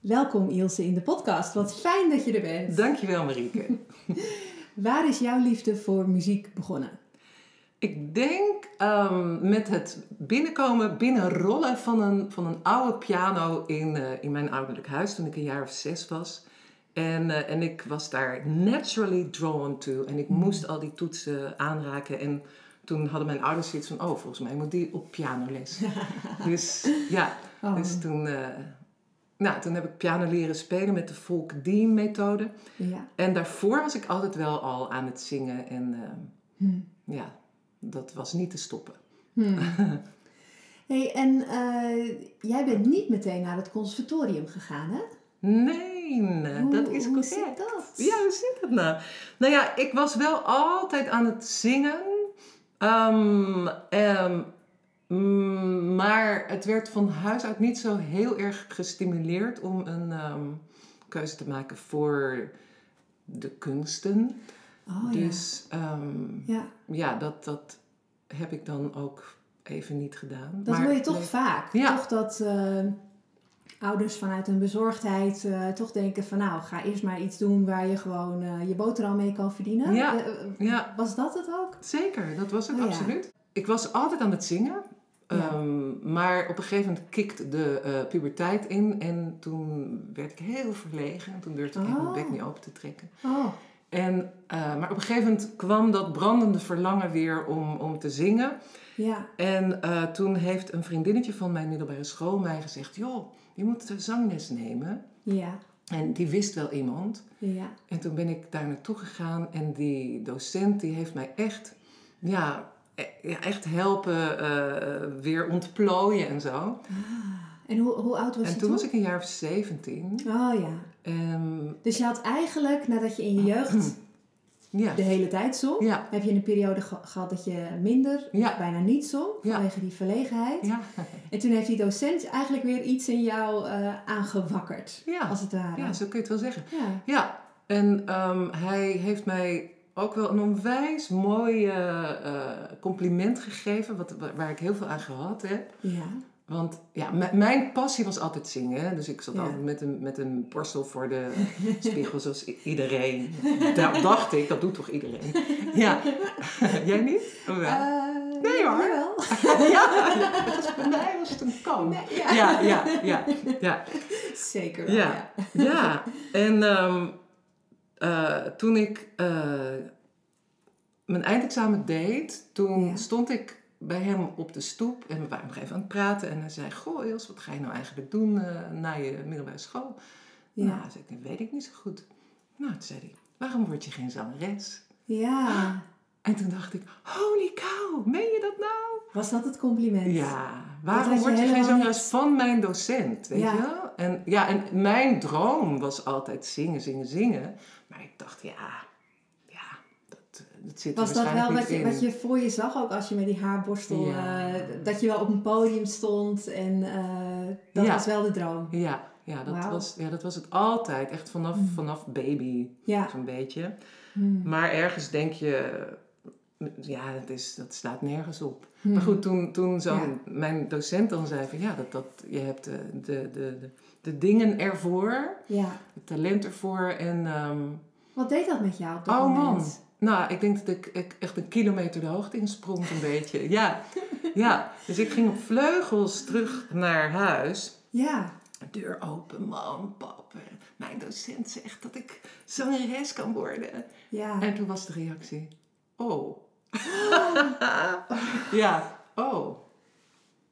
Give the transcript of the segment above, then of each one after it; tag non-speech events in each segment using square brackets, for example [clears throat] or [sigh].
Welkom Ilse in de podcast. Wat fijn dat je er bent. Dankjewel Marieke. [laughs] Waar is jouw liefde voor muziek begonnen? Ik denk um, met het binnenkomen, binnenrollen van een, van een oude piano in, uh, in mijn ouderlijk huis toen ik een jaar of zes was. En, uh, en ik was daar naturally drawn to. En ik moest al die toetsen aanraken. En toen hadden mijn ouders zoiets van: oh, volgens mij moet die op pianoles. [laughs] dus ja, oh. dus toen. Uh, nou, toen heb ik piano leren spelen met de Folk Dean methode. Ja. En daarvoor was ik altijd wel al aan het zingen. En hmm. ja, dat was niet te stoppen. Hmm. [laughs] hey, en uh, jij bent niet meteen naar het conservatorium gegaan, hè? Nee, hoe, dat is hoe zit dat? Ja, hoe zit dat nou? Nou ja, ik was wel altijd aan het zingen. Um, um, maar het werd van huis uit niet zo heel erg gestimuleerd om een um, keuze te maken voor de kunsten. Oh, dus ja, ja. ja dat, dat heb ik dan ook even niet gedaan. Dat maar, hoor je toch vaak. Ja. Toch dat uh, ouders vanuit hun bezorgdheid uh, toch denken van nou, ga eerst maar iets doen waar je gewoon uh, je boterham mee kan verdienen. Ja. ja. Was dat het ook? Zeker, dat was het oh, absoluut. Ik was altijd aan het zingen. Um, maar op een gegeven moment kikte de puberteit in en toen werd ik heel verlegen. En toen durfde ik oh. mijn bek niet open te trekken. Oh. En, maar op een gegeven moment kwam dat brandende verlangen weer om, om te zingen. Ja. En uh, toen heeft een vriendinnetje van mijn middelbare school mij gezegd: Joh, je moet zangles nemen. Ja. En die wist wel iemand. Ja. En toen ben ik daar naartoe gegaan en die docent die heeft mij echt, ja, echt helpen uh, weer ontplooien en zo. Ah. En hoe, hoe oud was en je toen? En toen was ik een jaar of 17. Oh ja. Um, dus je had eigenlijk, nadat je in je jeugd [clears throat] ja. de hele tijd zong. Ja. Heb je een periode gehad dat je minder, ja. bijna niet zong, vanwege die verlegenheid. Ja. En toen heeft die docent eigenlijk weer iets in jou uh, aangewakkerd, als het ware. Ja, zo kun je het wel zeggen. Ja, ja. en um, hij heeft mij ook wel een onwijs mooi uh, compliment gegeven, wat, waar ik heel veel aan gehad heb. Ja. Want ja, mijn passie was altijd zingen. Dus ik zat altijd met een, met een borstel voor de [laughs] spiegel, zoals iedereen. Dat dacht ik, dat doet toch iedereen? Ja. [laughs] Jij niet? Oh, wel? nee hoor. Wel. [laughs] ja, was, bij mij was het een kan. Nee, ja. ja. Ja, ja, ja, Zeker wel, ja. Ja, en um, uh, toen ik uh, mijn eindexamen deed, toen ja. stond ik bij hem op de stoep en we waren nog even aan het praten. En hij zei, goh Els, wat ga je nou eigenlijk doen uh, na je middelbare school? Ja. Nou, zei ik, weet ik niet zo goed. Nou, toen zei hij, waarom word je geen zangeres? Ja. En toen dacht ik, holy cow, meen je dat nou? Was dat het compliment? Ja, waarom word je, je geen zangeres niet... van mijn docent, weet ja. je wel? En, ja, en mijn droom was altijd zingen, zingen, zingen. Maar ik dacht, ja, dat zit Was dat wel wat je, wat je voor je zag, ook als je met die haarborstel, ja. uh, dat je wel op een podium stond en uh, dat ja. was wel de droom? Ja, ja, dat, wow. was, ja dat was het altijd, echt vanaf, mm. vanaf baby, ja. zo'n beetje. Mm. Maar ergens denk je, ja, dat, is, dat staat nergens op. Maar goed, toen, toen zo mijn docent dan zei van, ja, dat, dat, je hebt de, de, de, de, de dingen ervoor, ja. het talent ervoor en... Um, wat deed dat met jou op dat oh, moment? Man. Nou, ik denk dat ik, ik, echt een kilometer de hoogte insprong, een beetje. Ja, ja. Dus ik ging op vleugels terug naar huis. Ja. Deur open, mam, pap. Mijn docent zegt dat ik zangeres kan worden. Ja. En toen was de reactie: Oh. [laughs] ja, oh.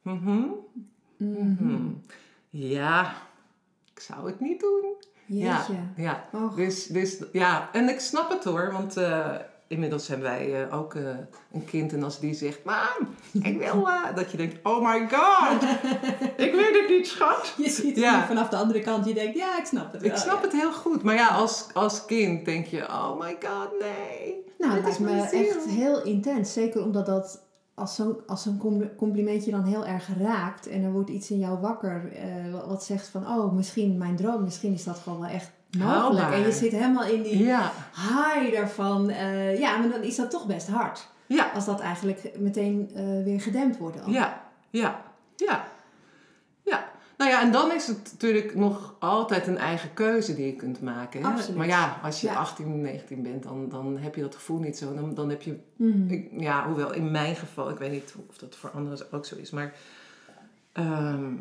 Mhm. Mm mm -hmm. Ja, ik zou het niet doen. Jeetje. Ja, ja. Dus, dus ja, en ik snap het hoor, want uh, inmiddels hebben wij uh, ook uh, een kind en als die zegt, mam, ik wil, [laughs] dat je denkt, oh my god, [laughs] ik weet het niet schat. Je ziet het ja. vanaf de andere kant, je denkt, ja, ik snap het wel. Ik snap ja. het heel goed, maar ja, als, als kind denk je, oh my god, nee. Nou, dat is me echt heel intens, zeker omdat dat als zo'n als zo'n complimentje dan heel erg raakt en er wordt iets in jou wakker uh, wat zegt van oh misschien mijn droom, misschien is dat gewoon wel echt mogelijk. Haalbaar. En je zit helemaal in die ja. high daarvan. Uh, ja, maar dan is dat toch best hard. Ja. Als dat eigenlijk meteen uh, weer gedempt wordt. Al. Ja, ja, ja. Ja, Nou ja, en dan is het natuurlijk nog altijd een eigen keuze die je kunt maken. Hè? Absoluut. Maar ja, als je Ja. 18, 19 bent, dan, dan heb je dat gevoel niet zo. Dan, dan heb je, Mhm. ik- ja, hoewel in mijn geval, ik weet niet of dat voor anderen ook zo is, maar ehm,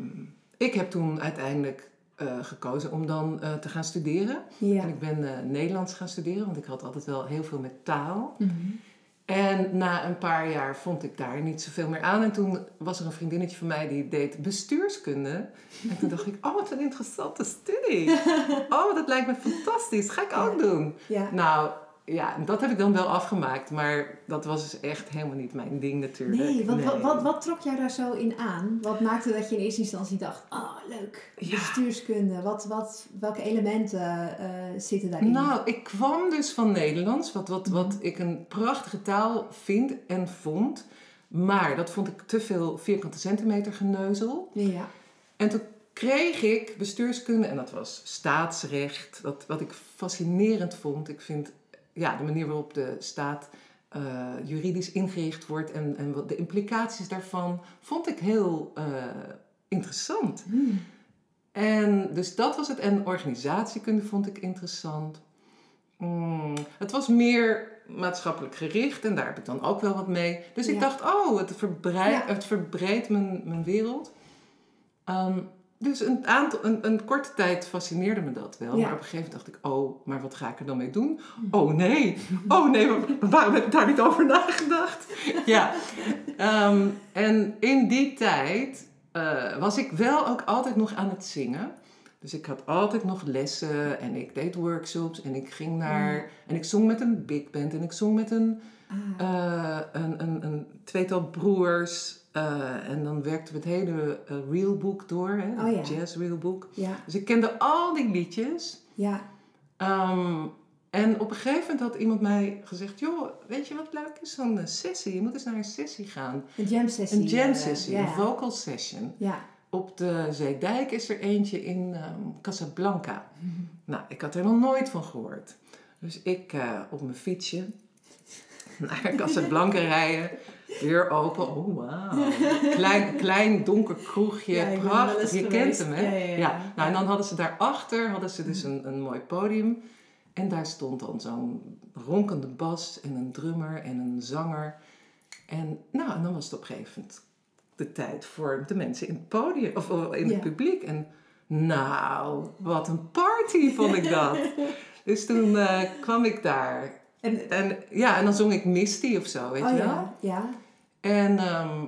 ik heb toen uiteindelijk eh, gekozen om dan eh, te gaan studeren. Ja. En ik ben eh, Nederlands gaan studeren, want ik had altijd wel heel veel met taal. Mhm. En na een paar jaar vond ik daar niet zoveel meer aan. En toen was er een vriendinnetje van mij die deed bestuurskunde. En toen dacht ik, oh wat een interessante studie. [laughs] Oh, dat lijkt me fantastisch. Ga ik ook doen. Ja. Nou, ja, dat heb ik dan wel afgemaakt. Maar dat was dus echt helemaal niet mijn ding natuurlijk. Nee, want Wat, Nee. wat, wat trok jou daar zo in aan? Wat maakte dat je in eerste instantie dacht, oh leuk, Ja. bestuurskunde. Wat, wat, welke elementen eh, zitten daarin? Nou, ik kwam dus van Nederlands, wat, wat, wat Mhm. ik een prachtige taal vind en vond. Maar dat vond ik te veel vierkante centimeter geneuzel. Ja. En toen kreeg ik bestuurskunde en dat was staatsrecht. Dat, wat ik fascinerend vond. Ik vind ja, de manier waarop de staat eh, juridisch ingericht wordt en, en wat de implicaties daarvan, vond ik heel eh, interessant. Hmm. En dus dat was het. En organisatiekunde vond ik interessant. Mm, het was meer maatschappelijk gericht en daar heb ik dan ook wel wat mee. Dus ik dacht, oh, het, verbrei- Ja. het verbreedt mijn, mijn wereld. Ehm, dus een, aantal, een, een korte tijd fascineerde me dat wel. Ja. Maar op een gegeven moment dacht ik, oh, maar wat ga ik er dan mee doen? Oh nee, oh nee, maar waarom heb ik daar niet over nagedacht? [laughs] Ja, Ehm, en in die tijd eh, was ik wel ook altijd nog aan het zingen. Dus ik had altijd nog lessen en ik deed workshops en ik ging naar... En ik zong met een big band en ik zong met een, Ah, eh, een, een, een tweetal broers. Eh, en dan werkten we het hele eh, reelboek door, hè, Oh ja. jazz reelboek. ja, Dus ik kende al die liedjes. ja. Ehm, en op een gegeven moment had iemand mij gezegd: Joh, weet je wat leuk is? Zo'n eh, sessie. Je moet eens naar een sessie gaan. Een jam sessie. Een jam sessie, ja. een vocal session. Ja. Op de Zeedijk is er eentje in ehm, Casablanca. Mhm. Nou, ik had er nog nooit van gehoord. Dus ik op mijn fietsje [laughs] naar Casablanca rijden. Deur open. Oh, wauw. Klein, klein donker kroegje. Ja, prachtig. Je geweest. kent hem, hè? Ja. Nou, en dan hadden ze daarachter hadden ze dus een, een mooi podium. En daar stond dan zo'n ronkende bas en een drummer en een zanger. En, nou, en dan was het op een gegeven moment de tijd voor de mensen in het podium, of in het publiek. En nou, wat een party vond ik dat. [laughs] dus toen eh, kwam ik daar. En, En ja, en dan zong ik Misty of zo, weet oh je wel. ja, ja. En, ehm,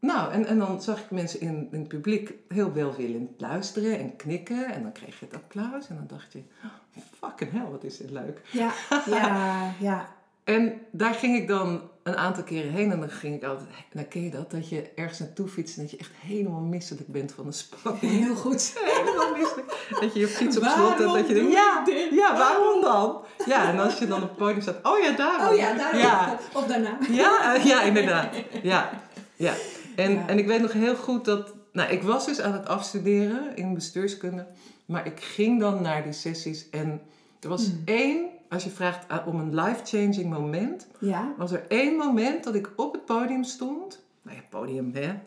nou, en, en dan zag ik mensen in, in het publiek heel welwillend luisteren en knikken. En dan kreeg je het applaus. En dan dacht je, oh, fucking hell, wat is dit leuk. Ja, ja, [laughs] ja. En daar ging ik dan een aantal keren heen. En dan ging ik altijd, dan ken je dat, dat je ergens naartoe fietst. En dat je echt helemaal misselijk bent van de spanning. [laughs] Heel goed. [laughs] Helemaal misselijk. Dat je je fiets op slot en dat je denkt, ja, ja, waarom dan? Ja, en als je dan op het podium staat, oh ja, daarom. Oh ja, daar. Ja, Of daarna. ja, eh, ja, inderdaad. [laughs] Ja, ja. En, Ja. en ik weet nog heel goed dat... Nou, ik was dus aan het afstuderen in bestuurskunde. Maar ik ging dan naar die sessies. En er was Hmm. één... Als je vraagt eh, om een life-changing moment... Ja. Was er één moment dat ik op het podium stond. Nou ja, podium, hè.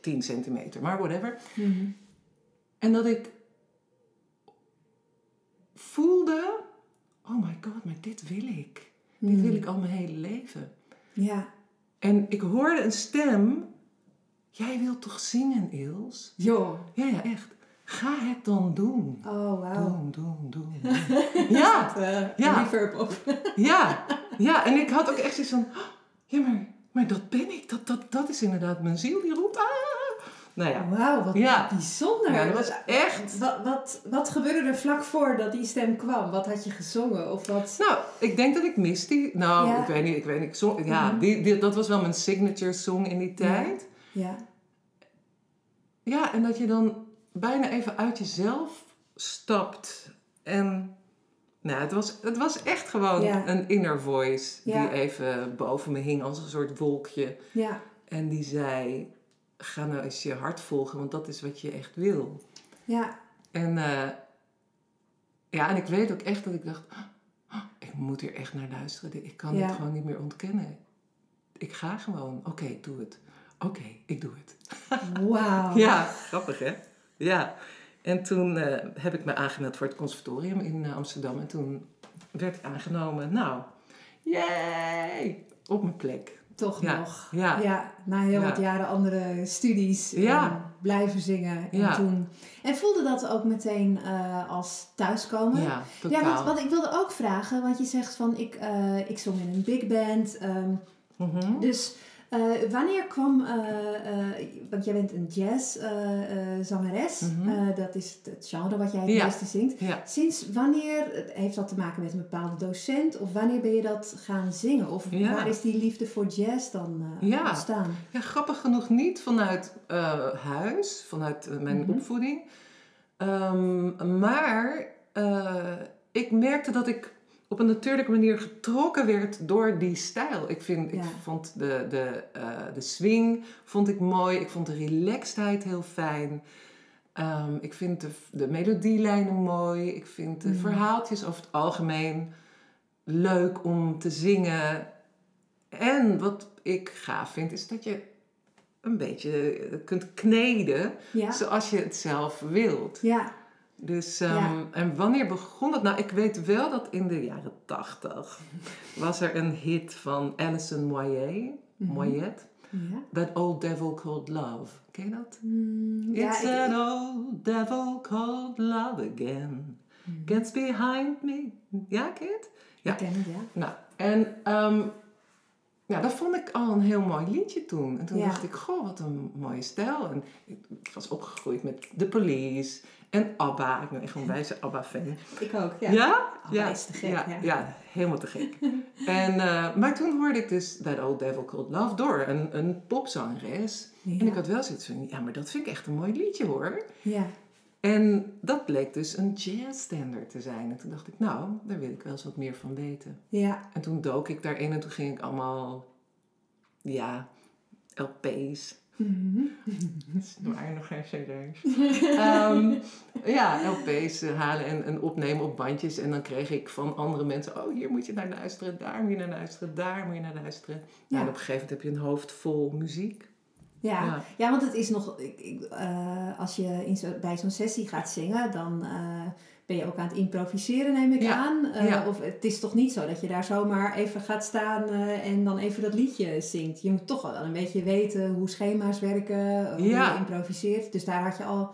10 centimeter, maar whatever. Mhm. En dat ik voelde... Oh my god, maar dit wil ik. Dit wil ik al mijn hele leven. Ja. En ik hoorde een stem. Jij wilt toch zingen, Ils? Joh. Ja, ja, echt. Ga het dan doen. Oh, wauw. Doen, doen, doen. [laughs] doen. ja, Uh, Ja. reverb op. ja, [laughs] ja. En ik had ook echt zoiets van... "Oh, Ja, maar, maar dat ben ik. Dat, dat, dat is inderdaad mijn ziel die roept. Ah. Nou ja. Wauw, wat Ja. bijzonder. ja, dat was echt... Wat, wat, wat gebeurde er vlak voor dat die stem kwam? Wat had je gezongen? Of wat? Nou, ik denk dat ik Misty... Nou, Ja. ik weet niet. Ik weet niet. Ik zong, ja, Mhm. die, die, dat was wel mijn signature song in die tijd. Ja. Ja, en dat je dan bijna even uit jezelf stapt. En nou, het, was, het was echt gewoon Ja. een inner voice Ja. die even boven me hing als een soort wolkje. Ja. En die zei, ga nou eens je hart volgen, want dat is wat je echt wil. Ja. En eh, ja, en ik weet ook echt dat ik dacht, "Oh, ik moet hier echt naar luisteren. Ik kan dit gewoon niet meer ontkennen. Ik ga gewoon, oké, doe het. Oké, ik doe het. [laughs] Wauw. Ja, grappig hè? Ja. En toen eh, heb ik me aangemeld voor het conservatorium in eh, Amsterdam. En toen werd ik aangenomen. Nou, yay! Op mijn plek. Toch Ja, nog. ja. ja, na heel Ja. wat jaren andere studies. Ja. En blijven zingen. En, Ja. toen, en voelde dat ook meteen eh, als thuiskomen? Ja, totaal. Ja, want, want ik wilde ook vragen, want je zegt van ik, eh, ik zong in een big band. ehm, Mhm. dus eh, wanneer kwam, eh, eh, want jij bent een jazzzangeres, Mhm. Dat is het genre wat jij het Ja. meeste zingt. Ja. Sinds wanneer heeft dat te maken met een bepaalde docent of wanneer ben je dat gaan zingen? Of Ja. waar is die liefde voor jazz dan Ja. ontstaan? Ja, grappig genoeg niet vanuit huis, vanuit mijn Mhm. opvoeding. Ehm, maar ik merkte dat ik op een natuurlijke manier getrokken werd door die stijl. Ik, vind, ik vond de, de, eh, de swing vond ik mooi. Ik vond de relaxedheid heel fijn. Ehm, ik vind de, de melodielijnen mooi. Ik vind de verhaaltjes over het algemeen leuk om te zingen. En wat ik gaaf vind, is dat je een beetje kunt kneden Ja, zoals je het zelf wilt. ja, Dus, ehm, Ja. en wanneer begon dat? Nou, ik weet wel dat in de jaren tachtig was er een hit van Alison Moyet, Mhm. Moyet, ja. That Old Devil Called Love. Ken je dat? Mm, ja, It's ik- that old devil called love again. Mhm. Gets behind me. Ja, het? Ja. ik ken het, ja. Nou, en ehm, ja, dat vond ik al een heel mooi liedje toen. En toen Ja. dacht ik, goh, wat een mooie stijl. En ik was opgegroeid met The Police en ABBA. Ik ben echt een [laughs] wijze ABBA-fan. Ik ook, ja. Ja? ABBA is te gek, ja, ja. ja, helemaal te gek. [laughs] en, eh, maar toen hoorde ik dus That Old Devil Called Love door een, een popzangeres. Ja. En ik had wel zoiets van, ja, maar dat vind ik echt een mooi liedje hoor. Ja. En dat bleek dus een jazzstandard te zijn. En toen dacht ik, nou, daar wil ik wel eens wat meer van weten. Ja. En toen dook ik daarin en toen ging ik allemaal, ja, LP's. Mhm. [laughs] Er waren nog geen cd's. [laughs] Ehm, ja, LP's halen en, en opnemen op bandjes. En dan kreeg ik van andere mensen, oh, hier moet je naar luisteren, daar moet je naar luisteren, daar moet je naar luisteren. Ja. En op een gegeven moment heb je een hoofd vol muziek. Ja. Ja. ja, want het is nog, ik, ik, eh, als je in zo, bij zo'n sessie gaat zingen, dan eh, ben je ook aan het improviseren, neem ik Ja, aan. Eh, ja. Of het is toch niet zo dat je daar zomaar even gaat staan eh, en dan even dat liedje zingt. Je moet toch wel een beetje weten hoe schema's werken, hoe Ja. je improviseert. Dus daar had je al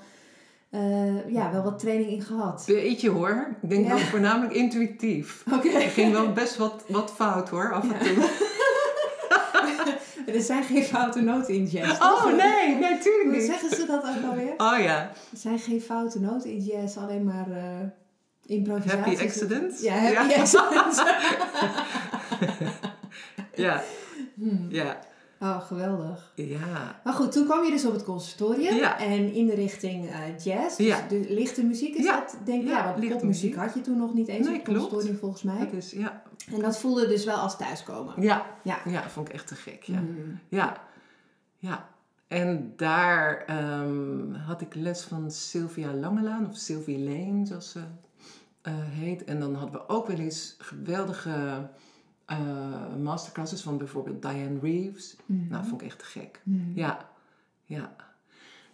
eh, ja, wel wat training in gehad. Beetje hoor. Ik denk wel voornamelijk intuïtief. Oké. Er ging wel best wat, wat fout hoor, af en toe. [laughs] [laughs] Er zijn geen foute noten in jazz. Oh toch? nee, natuurlijk Hoe niet. zeggen ze dat ook alweer? Oh ja, Er zijn geen foute noten in jazz, alleen maar eh improvisaties. Happy accidents? Ja, happy Ja. accidents. [laughs] [laughs] ja, Hmm. ja, Oh, geweldig. ja. Maar goed, toen kwam je dus op het conservatorium Ja. en in de richting eh, jazz. Dus Ja. de lichte muziek is Ja. dat, denk ik. Ja, want lichte popmuziek muziek. had je toen nog niet eens Nee, op het conservatorium volgens mij. Dat is, ja, En dat voelde dus wel als thuiskomen. ja, Ja. ja, vond ik echt te gek. Ja, Hmm. ja, ja. En daar ehm, had ik les van Sylvia Langelaan, of Sylvie Lane, zoals ze eh, heet. En dan hadden we ook wel eens geweldige eh, masterclasses van bijvoorbeeld Diane Reeves. Mhm. Nou, vond ik echt te gek. Hmm. Ja, ja.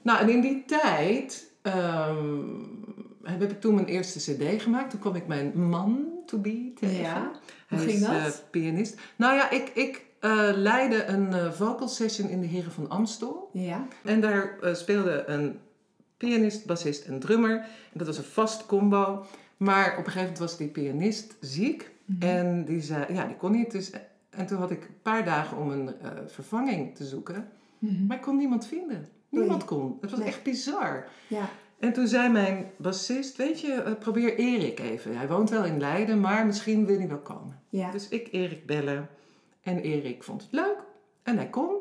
Nou, en in die tijd ehm, heb ik toen mijn eerste cd gemaakt. Toen kwam ik mijn man to be tegen. Ja, Hij hoe ging is dat? eh, pianist. Nou ja, ik, ik eh, leidde een vocal session in de Heren van Amstel. Ja. En daar speelde een pianist, bassist en drummer. En dat was een vast combo. Maar op een gegeven moment was die pianist ziek. Mhm. En die zei, ja, die kon niet. Dus, en toen had ik een paar dagen om een eh, vervanging te zoeken. Mhm. Maar ik kon niemand vinden. Niemand kon. Het was Nee. echt bizar. Ja. En toen zei mijn bassist, weet je, eh, probeer Erik even. Hij woont wel in Leiden, maar misschien wil hij wel komen. Ja. Dus ik Erik bellen. En Erik vond het leuk. En hij kon.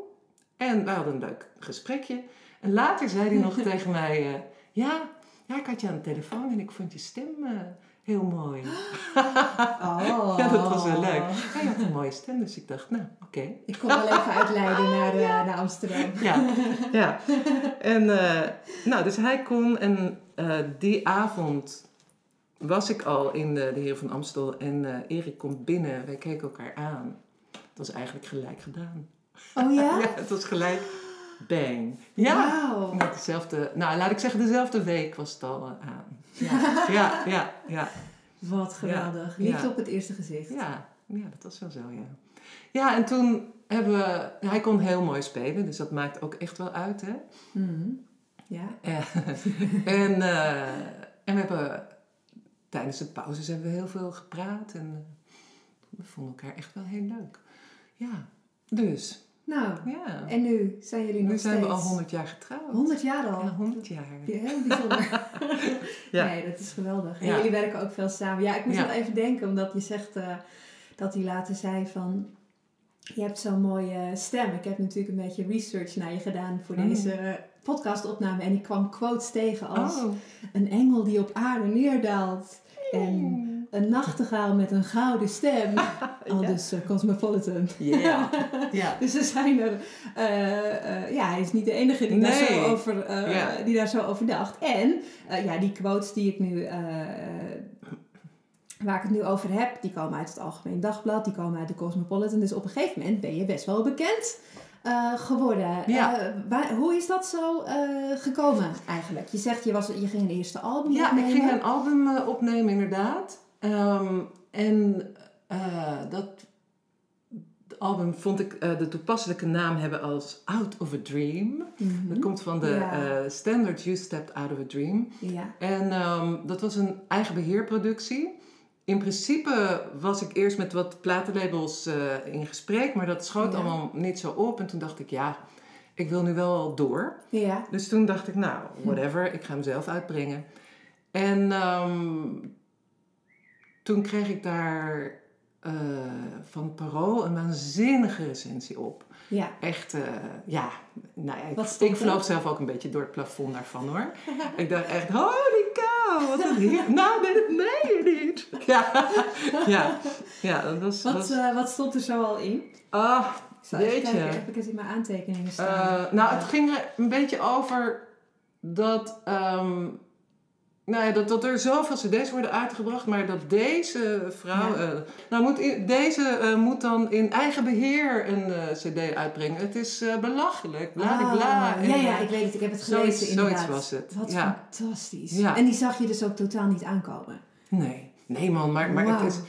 En we hadden een leuk gesprekje. En later zei hij nog [laughs] tegen mij... eh, ja, ja, ik had je aan de telefoon en ik vond je stem eh, heel mooi. Oh. [laughs] Ja, dat was wel leuk. Hij had een mooie stem, dus ik dacht, nou, oké. Ik kom wel even uit Leiden [laughs] naar, eh, naar Amsterdam. Ja, [laughs] ja. En uh, nou, dus hij kon en uh, die avond was ik al in de, de Heer van Amstel en uh, Erik komt binnen. Wij keken elkaar aan. Het was eigenlijk gelijk gedaan. Oh ja? ja, het was gelijk bang. Ja. Wauw. Met dezelfde, nou laat ik zeggen, dezelfde week was het al eh, aan. Ja, [laughs] ja, ja, ja. Wat geweldig. Ja. Liefde op het eerste gezicht. Ja, ja, dat was wel zo, ja. Ja, en toen hebben we... Hij kon heel mooi spelen, dus dat maakt ook echt wel uit, hè. Mhm. Ja. Eh, [laughs] en, eh, en we hebben... Tijdens de pauzes hebben we heel veel gepraat en eh, we vonden elkaar echt wel heel leuk. Ja, dus, Nou, ja. en nu zijn jullie nog Nu zijn we steeds... al 100 jaar getrouwd. 100 jaar al. Ja, 100 jaar. Ja, heel bijzonder. [laughs] Ja. Nee, dat is geweldig. En Ja. jullie werken ook veel samen. Ja, ik moest wel even denken, omdat je zegt eh, dat hij later zei van... Je hebt zo'n mooie stem. Ik heb natuurlijk een beetje research naar je gedaan voor deze eh, podcastopname. En ik kwam quotes tegen als... Oh. Een engel die op aarde neerdaalt. En een nachtegaal met een gouden stem. [laughs] Al Ja. dus eh, Cosmopolitan. Ja. [laughs] ja. Dus er zijn er... eh, eh, ja, hij is niet de enige die, daar, zo over, Ja. die daar zo over dacht. En ja, die quotes die ik nu... waar ik het nu over heb, die komen uit het Algemeen Dagblad. Die komen uit de Cosmopolitan. Dus op een gegeven moment ben je best wel bekend geworden. Ja. Waar- hoe is dat zo gekomen eigenlijk? Je zegt, je, was, je ging een eerste album Ja, ik opnemen. ging een album opnemen, inderdaad. Ehm, en eh, dat album vond ik eh, de toepasselijke naam hebben als Out of a Dream. Mhm. Dat komt van de Ja. eh, standard You Stepped Out of a Dream. Ja. En ehm, dat was een eigen beheerproductie. In principe was ik eerst met wat platenlabels in gesprek, maar dat schoot Ja. allemaal niet zo op. En toen dacht ik, ja, ik wil nu wel door. Ja. Dus toen dacht ik, nou, whatever, ik ga hem zelf uitbrengen. En ehm, toen kreeg ik daar eh, van Parool een waanzinnige recensie op. Ja. Echt, eh, ja, nou ja, Wat ik, ik vloog zelf ook een beetje door het plafond daarvan hoor. [laughs] ik dacht echt, holy cow, wat een heer. [laughs] nou, dit meen je niet. [laughs] Ja, ja, ja, dat was... Wat, was eh, wat stond er zo al in? ah, Ik zal Jeetje. kijken, heb ik het in mijn aantekeningen staan? Nou, het ging er een beetje over dat, ehm, nou ja, dat, dat er zoveel cd's worden uitgebracht, maar dat deze vrouw, Ja. eh, nou moet deze eh, moet dan in eigen beheer een eh, cd uitbrengen. Het is belachelijk, bla bla bla. Ah, ja, ja, ik weet het. Ik heb het zoiets- gelezen inderdaad. zoiets was het, Wat ja. fantastisch. Ja. En die zag je dus ook totaal niet aankomen. Nee, nee man, maar, maar het is,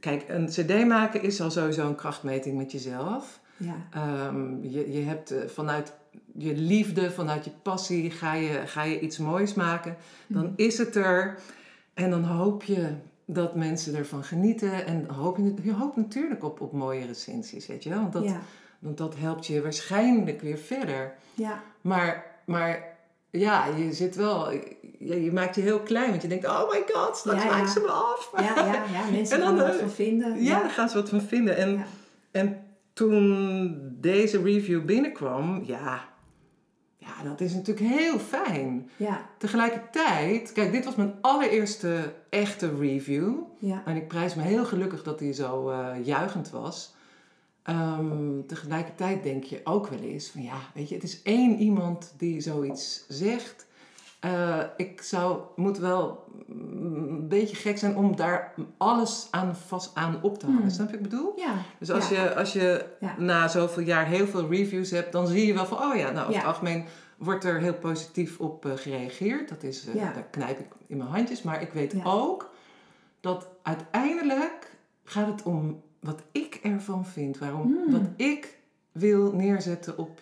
kijk, een cd maken is al sowieso een krachtmeting met jezelf. Ja. Ehm, je, je hebt vanuit je liefde, vanuit je passie, ga je, ga je iets moois maken. Dan Mhm. is het er. En dan hoop je dat mensen ervan genieten. En hoop je, je hoopt natuurlijk op, op mooie recensies, weet je wel. Want dat, ja. want dat helpt je waarschijnlijk weer verder. Ja. Maar, maar ja, je zit wel... Je, je maakt je heel klein, want je denkt... Oh my god, straks Ja, ja. maakt ze me af. Ja, ja, ja, [laughs] mensen En gaan dan, er wat van vinden. Ja, daar gaan ze wat van vinden. En, en toen deze review binnenkwam, ja, ja, dat is natuurlijk heel fijn. Ja, Tegelijkertijd, kijk, dit was mijn allereerste echte review. ja, En ik prijs me heel gelukkig dat die zo eh, juichend was. Ehm, tegelijkertijd denk je ook wel eens van ja, weet je, het is één iemand die zoiets zegt. Eh, ik zou, moet wel een beetje gek zijn om daar alles aan vast aan op te hangen. Hmm. Snap je wat ik bedoel? ja. Dus als Ja. je, als je Ja. na zoveel jaar heel veel reviews hebt, dan zie je wel van, oh ja, nou over Ja. het algemeen wordt er heel positief op eh, gereageerd. Dat is, eh, daar knijp ik in mijn handjes. Maar ik weet ook dat uiteindelijk gaat het om wat ik ervan vind. Waarom, Hmm. Wat ik wil neerzetten op,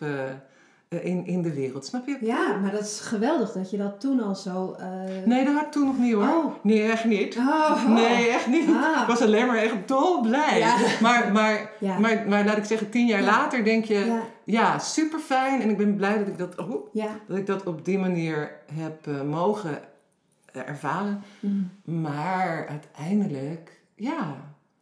in, in de wereld. Snap je? Ja, maar dat is geweldig dat je dat toen al zo... eh, Nee, dat had ik toen nog niet hoor. Oh. Nee, echt niet. Oh. Nee, echt niet. Ah. Ik was alleen maar echt dolblij. Ja. Maar, maar, Ja. maar, maar laat ik zeggen, tien jaar Ja. later denk je... Ja, super fijn. En ik ben blij dat ik dat, oh, dat, ik dat op die manier heb eh, mogen eh, ervaren. Mm. Maar uiteindelijk, ja,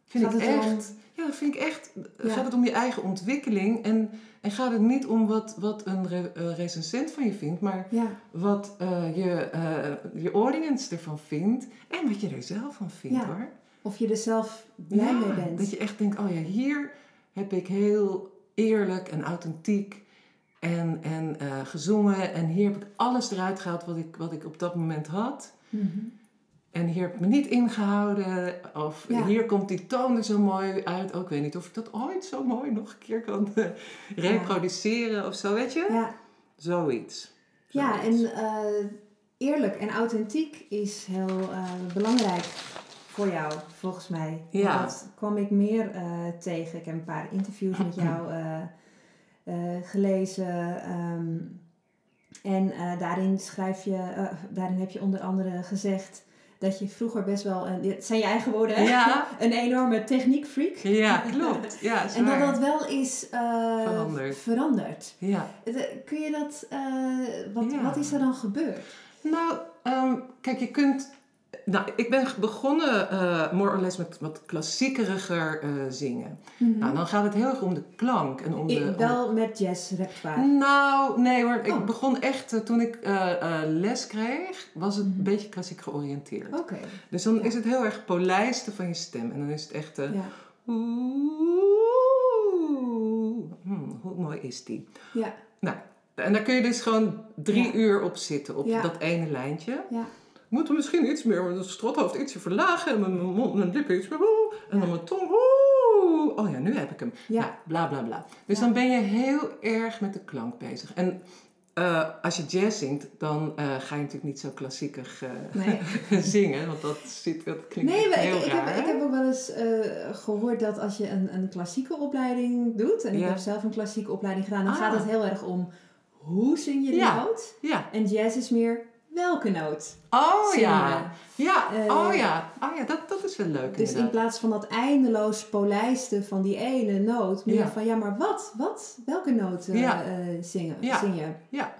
vind Gaat ik het echt. om- Ja, vind ik echt. Gaat het om je eigen ontwikkeling. En, en gaat het niet om wat, wat een re- eh, recensent van je vindt, maar Ja, wat eh, je, eh, je audience ervan vindt. En wat je er zelf van vindt Ja. hoor. of je er zelf blij Ja, mee bent. Dat je echt denkt, oh ja, hier heb ik heel eerlijk en authentiek en, en gezongen. En hier heb ik alles eruit gehaald wat ik, wat ik op dat moment had. Mhm. En hier heb ik me niet ingehouden. Of Ja. hier komt die toon er zo mooi uit. Ook ik weet niet of ik dat ooit zo mooi nog een keer kan eh, reproduceren of zo, weet je? Ja, Zoiets. ja en eh, eerlijk en authentiek is heel eh, belangrijk voor jou, volgens mij. Ja. Dat kwam ik meer tegen. Ik heb een paar interviews met [clears throat] jou gelezen. ehm, en daarin schrijf je, daarin heb je onder andere gezegd dat je vroeger best wel, een, dit zijn je eigen woorden, hè? Ja. [laughs] een enorme techniekfreak. Ja, [laughs] klopt. Ja, En dat dat wel is eh, Veranderd. veranderd. Ja. Eh, Kun je dat, eh, wat, Ja. wat is er dan gebeurd? Nou, ehm, kijk, je kunt... Nou, ik ben begonnen, eh more or less, met wat klassiekeriger eh, zingen. Nou, dan gaat het heel erg om de klank en om de... Ik, om de- wel met jazz repertoire. Nou, nee hoor. Ik Oh. begon echt, eh, toen ik les kreeg, was het Mhm. een beetje klassiek georiënteerd. Oké. Dus dan Ja. is het heel erg polijsten van je stem. En dan is het echt... Ja. hmm, hoe mooi is die? Ja. Nou, en daar kun je dus gewoon drie Ja. uur op zitten, op Ja. dat ene lijntje. Ja. Ik moet er misschien iets meer, het strothoofd ietsje verlagen en mijn, mijn mond, mijn lippen iets meer, en dan mijn tong, oeh. Oh ja, nu heb ik hem. Ja. Nou, bla bla bla. Dus Ja. dan ben je heel erg met de klank bezig. En eh, als je jazz zingt, dan eh, ga je natuurlijk niet zo klassiekig eh, Nee. [laughs] zingen, want dat, zit, dat klinkt Nee, heel ik, ik, raar. heb, ik heb ook wel eens eh, gehoord dat als je een, een klassieke opleiding doet, en ik heb zelf een klassieke opleiding gedaan, dan Ah. gaat het heel erg om hoe zing je de Ja. noot. Ja. En jazz is meer welke noot Oh ja. Ja, Eh, oh ja. Oh ja, dat, dat is wel leuk Dus in plaats van dat eindeloos polijsten van die ene noot, meer Ja. van ja, maar wat, wat, welke noot eh, Ja. eh, zingen, Ja. zing je? Ja.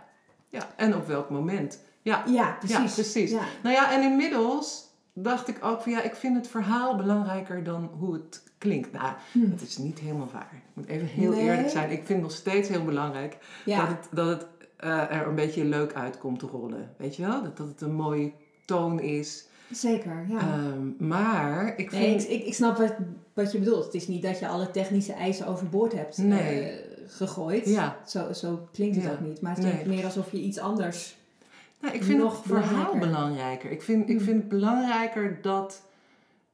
ja, en op welk moment. Ja, Ja, precies. Ja, precies. Nou ja, en inmiddels dacht ik ook van ja, ik vind het verhaal belangrijker dan hoe het klinkt. Nou, Hm. dat is niet helemaal waar. Ik moet even heel Nee. eerlijk zijn. Ik vind nog steeds heel belangrijk dat het, dat het eh, er een beetje leuk uitkomt te rollen. Weet je wel? Dat, dat het een mooie toon is. Zeker, ja. Ehm, maar ik nee, vind... ik, ik, ik snap wat, wat je bedoelt. Het is niet dat je alle technische eisen overboord hebt eh, gegooid. Ja. Zo, zo klinkt het Ja. ook niet. Maar het Nee. klinkt meer alsof je iets anders... Nou, ik vind nog het verhaal belangrijker. belangrijker. Ik vind, ik Hmm. vind het belangrijker dat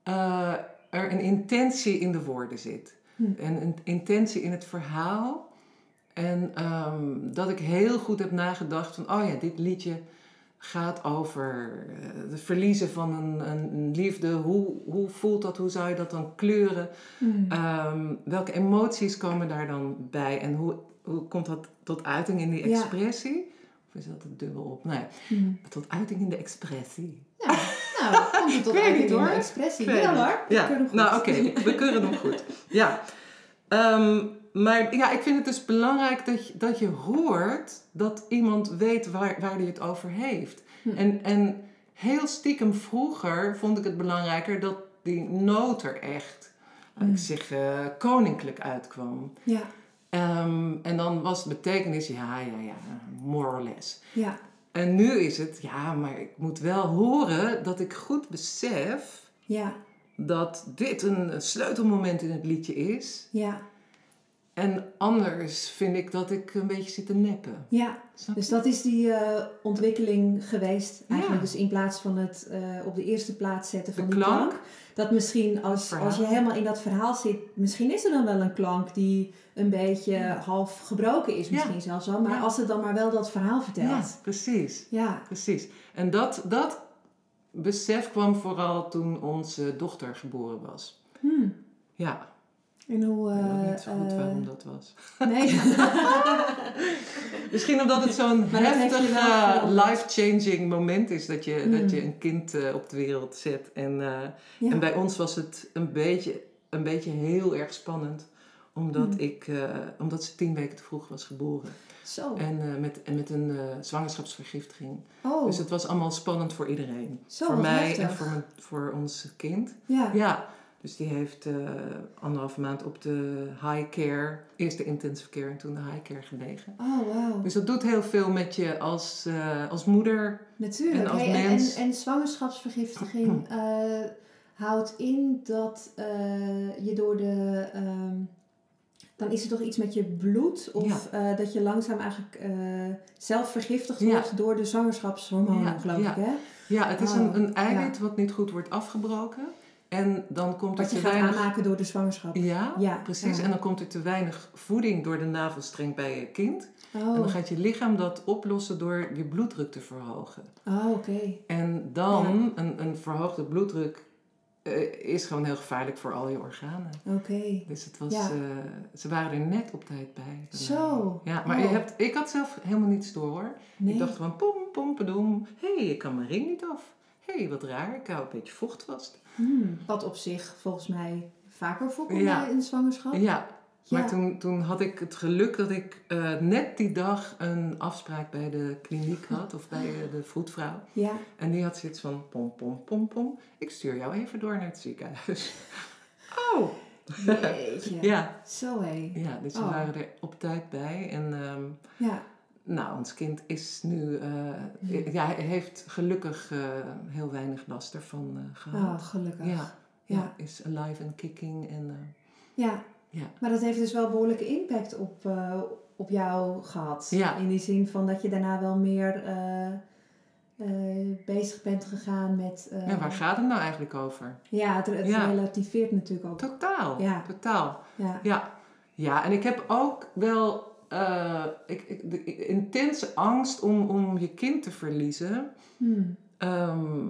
eh, er een intentie in de woorden zit. Hmm. En een intentie in het verhaal. En ehm, dat ik heel goed heb nagedacht van, oh ja, dit liedje gaat over eh, het verliezen van een, een, liefde. Hoe, hoe voelt dat? Hoe zou je dat dan kleuren? Hmm. Ehm, welke emoties komen daar dan bij? En hoe, hoe komt dat tot uiting in die Ja. expressie? Of is dat het dubbel op? Nee, Hmm. tot uiting in de expressie. Ja, nou, [laughs] komt het tot uiting niet, in de expressie. Ja hoor, Ja, we kunnen goed. nou oké, we keuren hem goed. Ja. Ehm, maar ja, ik vind het dus belangrijk dat je, dat je hoort dat iemand weet waar, waar hij het over heeft. Hm. En, en heel stiekem vroeger vond ik het belangrijker dat die noot er echt, laat Hm. ik zeggen, koninklijk uitkwam. Ja, Ehm, en dan was de betekenis, ja, ja, ja, more or less. ja, En nu is het, ja, maar ik moet wel horen dat ik goed besef ja, dat dit een sleutelmoment in het liedje is. ja, En anders vind ik dat ik een beetje zit te neppen. ja. Dus dat is die eh, ontwikkeling geweest. Eigenlijk Ja. dus in plaats van het eh, op de eerste plaats zetten van De die klank. klank. Dat misschien als, verhaal. als je helemaal in dat verhaal zit, misschien is er dan wel een klank die een beetje Ja. half gebroken is, misschien zelfs wel. Maar Ja. als het dan maar wel dat verhaal Ja, vertelt. precies. Ja, Precies. En dat, dat besef kwam vooral toen onze dochter geboren was. Hmm. Ja, En hoe... ik weet ook eh, niet zo goed eh, waarom dat was. nee. [laughs] Misschien omdat het zo'n heftig eh, life-changing moment is dat je, Mm. dat je een kind eh, op de wereld zet. En, eh, Ja. en bij ons was het een beetje, een beetje heel erg spannend. Omdat, Mm. ik, eh, omdat ze tien weken te vroeg was geboren. Zo. En, eh, met, en met een eh, zwangerschapsvergiftiging. Oh, Dus het was allemaal spannend voor iedereen. Zo, voor mij heftig. en voor, mijn, voor ons kind. ja. Ja, dus die heeft eh anderhalve maand op de high care, eerst de intensive care en toen de high care gelegen. Oh, wauw. Dus dat doet heel veel met je als, eh, als moeder. Natuurlijk. En als Hey, mens- en, en zwangerschapsvergiftiging [clears throat] eh, houdt in dat je door de. ehm, dan is er toch iets met je bloed? Of dat je langzaam eigenlijk zelf vergiftigd Ja. wordt door de zwangerschapshormonen, Ja, geloof ik, hè? Ja, het is Oh, een, een eiwit wat niet goed wordt afgebroken. En dan komt er Wat je te gaat weinig... aanmaken door de zwangerschap. Ja, Ja, precies. ja. En dan komt er te weinig voeding door de navelstreng bij je kind. En dan Oh, gaat je lichaam dat oplossen door je bloeddruk te verhogen. oh oké. En dan, een, een verhoogde bloeddruk eh, is gewoon heel gevaarlijk voor al je organen. Oké. Dus het was, Ja. eh, ze waren er net op tijd bij. Zo. Ja, maar Oh. je hebt, ik had zelf helemaal niets door hoor. Nee. Ik dacht gewoon pom, pom, padoem. Hé, hey, ik kan mijn ring niet af. Hé, hey, wat raar, ik hou een beetje vocht vast. Hmm, Wat op zich volgens mij vaker voorkomt Ja. in de zwangerschap. Ja, maar toen, toen had ik het geluk dat ik eh, net die dag een afspraak bij de kliniek had. Of bij de vroedvrouw. Ja. En die had zoiets van pom, pom, pom, pom. Ik stuur jou even door naar het ziekenhuis. [laughs] Oh! Jeetje. [laughs] Ja, Zo hé. ja dus we Oh. waren er op tijd bij. En ehm, Ja. Nou, ons kind is nu... Mhm. ja, hij heeft gelukkig eh, heel weinig last ervan eh, gehad. Oh, gelukkig. Ja, ja, Ja. is alive and kicking. En, Ja. Ja. Maar dat heeft dus wel behoorlijke impact op, op jou gehad. Ja. In die zin van dat je daarna wel meer bezig bent gegaan met... ja, waar gaat het nou eigenlijk over? Ja, het, het Ja. relativeert natuurlijk ook. Totaal, Ja. totaal. Ja. Ja, ja en ik heb ook wel eh, ik, ik, de intense angst om, om je kind te verliezen. Hmm. Ehm,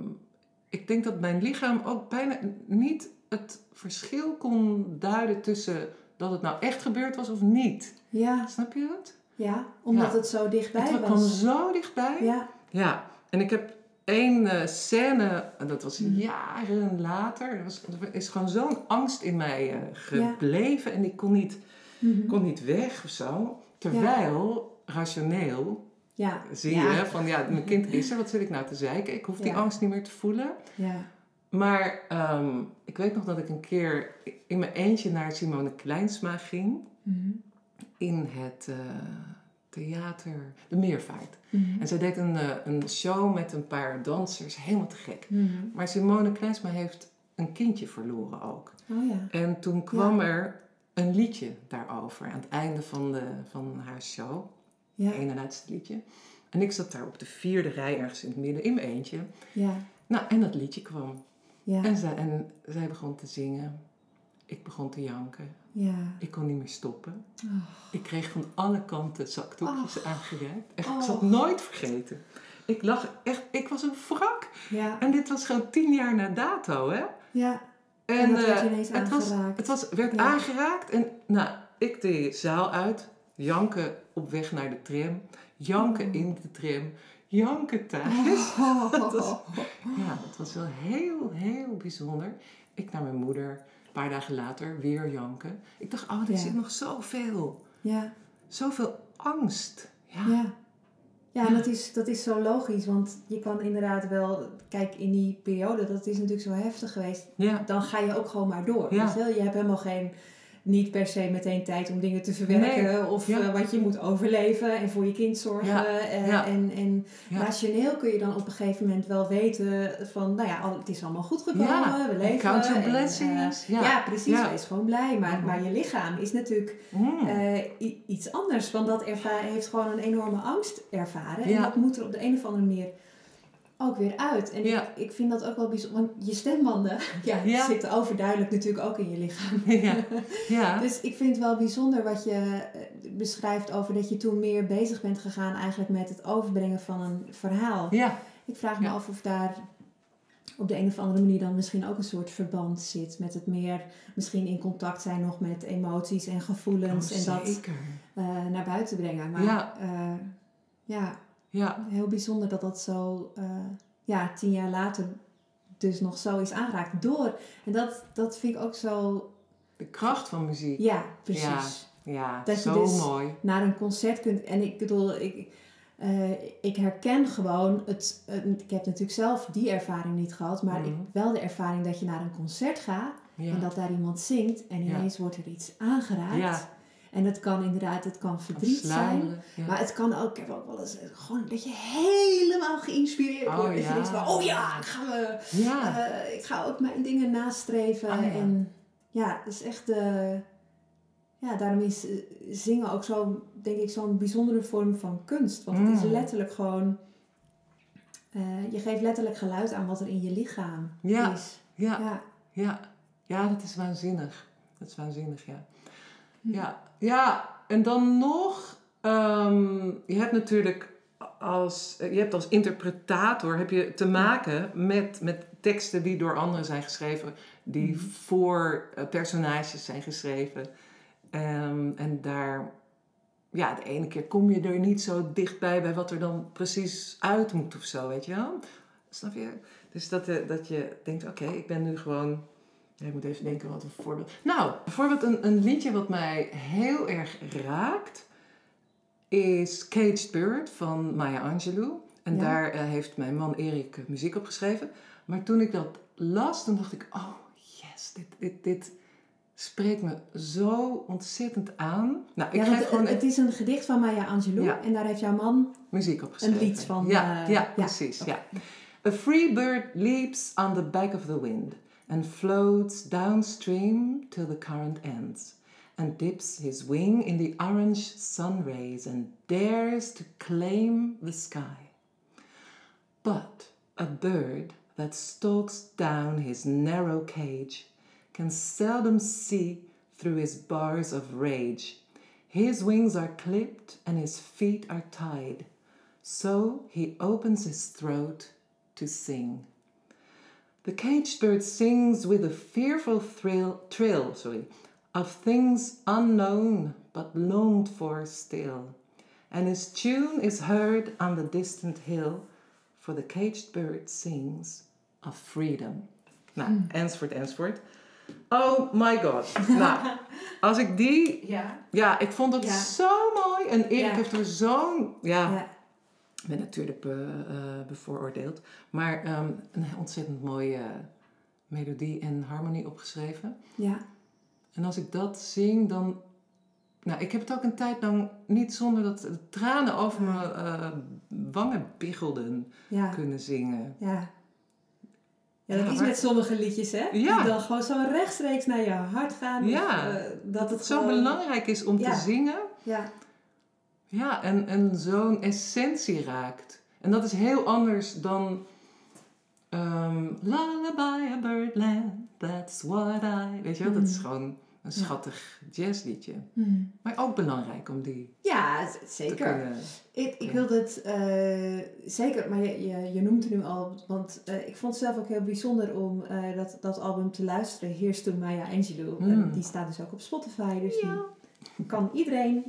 ik denk dat mijn lichaam ook bijna niet het verschil kon duiden tussen dat het nou echt gebeurd was of niet. Ja, Snap je dat? ja, omdat Ja. het zo dichtbij het kwam was. zo dichtbij. Ja, Ja, en ik heb één eh, scène, en dat was Mhm. jaren later, er, was, er is gewoon zo'n angst in mij eh, gebleven en ik kon niet, Mhm. kon niet weg of zo. Terwijl, rationeel, ja. zie ja. je van ja, mijn kind is er, wat zit ik nou te zeiken? Ik hoef die Ja. angst niet meer te voelen. Ja. Maar ehm, ik weet nog dat ik een keer in mijn eentje naar Simone Kleinsma ging Mhm. in het eh, theater De Meervaart. Mhm. En zij deed een, eh, een show met een paar dansers, helemaal te gek. Mhm. Maar Simone Kleinsma heeft een kindje verloren ook. Oh ja. En toen kwam er een liedje daarover aan het einde van, de, van haar show. Ja. Het ene laatste liedje. En ik zat daar op de vierde rij ergens in het midden in mijn eentje. Ja. Nou, en dat liedje kwam. Ja. En, zij, en zij begon te zingen. Ik begon te janken. Ja. Ik kon niet meer stoppen. Oh. Ik kreeg van alle kanten zakdoekjes aangereikt. Echt, Oh. Ik zal het nooit vergeten. Ik lag echt, ik was een wrak. Ja. En dit was gewoon tien jaar na dato, hè? Ja. En dat werd eh, ineens het was, het was, werd Ja. aangeraakt en nou, ik de zaal uit, janken op weg naar de tram, janken Oh. in de tram, janken thuis. [laughs] Oh. Was- Ja, het was wel heel, heel bijzonder. Ik naar mijn moeder, een paar dagen later, weer janken. Ik dacht, oh, er Ja. zit nog zoveel, Ja. zoveel angst. Ja, Ja. Ja, en dat is, dat is zo logisch, want je kan inderdaad wel, kijk in die periode, dat is natuurlijk zo heftig geweest, ja, dan ga je ook gewoon maar door. Ja. je hebt helemaal geen, niet per se meteen tijd om dingen te verwerken Nee. of Ja. eh, wat je moet overleven en voor je kind zorgen. Ja. eh, Ja. En, en Ja. rationeel kun je dan op een gegeven moment wel weten van, nou ja, het is allemaal goed gekomen, we leven. Count your en, eh, ja. Ja. precies, wees gewoon blij. Maar, maar je lichaam is natuurlijk Mm. iets anders. Want dat heeft gewoon een enorme angst ervaren. En dat moet er op de een of andere manier ook weer uit. En Ja. ik, ik vind dat ook wel bijzonder. Want je stembanden [laughs] ja, Ja. zitten overduidelijk natuurlijk ook in je lichaam. [laughs] ja. ja. [laughs] Dus ik vind het wel bijzonder wat je eh, beschrijft over dat je toen meer bezig bent gegaan eigenlijk met het overbrengen van een verhaal. ja. Ik vraag me af of daar op de een of andere manier dan misschien ook een soort verband zit met het meer misschien in contact zijn nog met emoties en gevoelens Oh, en dat eh, naar buiten brengen. Maar Ja. ja Ja, heel bijzonder dat dat zo eh, ja, tien jaar later dus nog zo is aangeraakt door. En dat, dat vind ik ook zo, de kracht van muziek. ja, precies. Ja, Dat je zo dus- mooi. Naar een concert kunt. En ik bedoel, ik, eh, ik herken gewoon het. ik heb natuurlijk zelf die ervaring niet gehad, maar Mhm. ik wel de ervaring dat je naar een concert gaat Ja. en dat daar iemand zingt en Ja. ineens wordt er iets aangeraakt. Ja. En het kan inderdaad, het kan verdriet zijn. Ja. Maar het kan ook, ik heb ook wel eens eh, gewoon dat je helemaal geïnspireerd Oh, wordt. Dat je ja. denkt van, oh ja, ik ga, me, ja. eh, ik ga ook mijn dingen nastreven. Oh, ja. En ja, het is echt de... Ja, daarom is eh, zingen ook zo, denk ik, zo'n bijzondere vorm van kunst. Want het is Mm. letterlijk gewoon eh, je geeft letterlijk geluid aan wat er in je lichaam Ja. is. Ja, Ja. ja, ja, dat is waanzinnig. Dat is waanzinnig, ja. Hm. Ja, ja en dan nog, ehm, je hebt natuurlijk als, je hebt als interpretator heb je te maken met, met teksten die door anderen zijn geschreven, die Mhm. voor eh, personages zijn geschreven. Ehm, en daar, ja, de ene keer kom je er niet zo dichtbij bij wat er dan precies uit moet of zo, weet je wel? Snap je? Dus dat, eh, dat je denkt, oké, ik ben nu gewoon... Ik moet even denken wat een voorbeeld... Nou, bijvoorbeeld een, een liedje wat mij heel erg raakt... is Caged Bird van Maya Angelou. En Ja. daar eh, heeft mijn man Erik eh, muziek op geschreven. Maar toen ik dat las, toen dacht ik... Oh, yes, dit, dit, dit spreekt me zo ontzettend aan. Nou, ik Ja, krijg want gewoon het is een gedicht van Maya Angelou. Ja. En daar heeft jouw man muziek opgeschreven. een lied van. Ja, eh, ja, precies. Ja. A free bird leaps on the back of the wind and floats downstream till the current ends, and dips his wing in the orange sun rays and dares to claim the sky. But a bird that stalks down his narrow cage can seldom see through his bars of rage. His wings are clipped and his feet are tied. So he opens his throat to sing. The caged bird sings with a fearful thrill, trill sorry, of things unknown but longed for still. And his tune is heard on the distant hill, for the caged bird sings of freedom. Nou, enzovoort, enzovoort. Oh my god. nou, [laughs] als ik die... Ja. Ja, ik vond het Ja. zo mooi. En Erik Ja. heeft er zo'n... Ja, Ja. Ik ben natuurlijk be- eh, bevooroordeeld. Maar ehm, een ontzettend mooie melodie en harmonie opgeschreven. Ja. En als ik dat zing, dan... Nou, ik heb het ook een tijd lang niet zonder dat de tranen over mijn eh, wangen biggelden Ja. kunnen zingen. Ja. Ja, dat Ja, is met sommige liedjes, hè? Ja. Die dan gewoon zo rechtstreeks naar je hart gaan. Ja. Of, eh, dat het zo gewoon- belangrijk is om te zingen. Ja. Ja, en, en zo'n essentie raakt. En dat is heel anders dan... ehm Lullaby a birdland, that's what I... Weet je wel, dat is Mm. gewoon een Ja. schattig jazzliedje. Hmm. Maar ook belangrijk om die Ja, zeker. Ik, ik wilde het eh, zeker, maar je, je, je noemt het nu al, want eh, ik vond het zelf ook heel bijzonder om eh, dat, dat album te luisteren. Here's to Maya Angelou. Mm. Die staat dus ook op Spotify, dus die kan iedereen,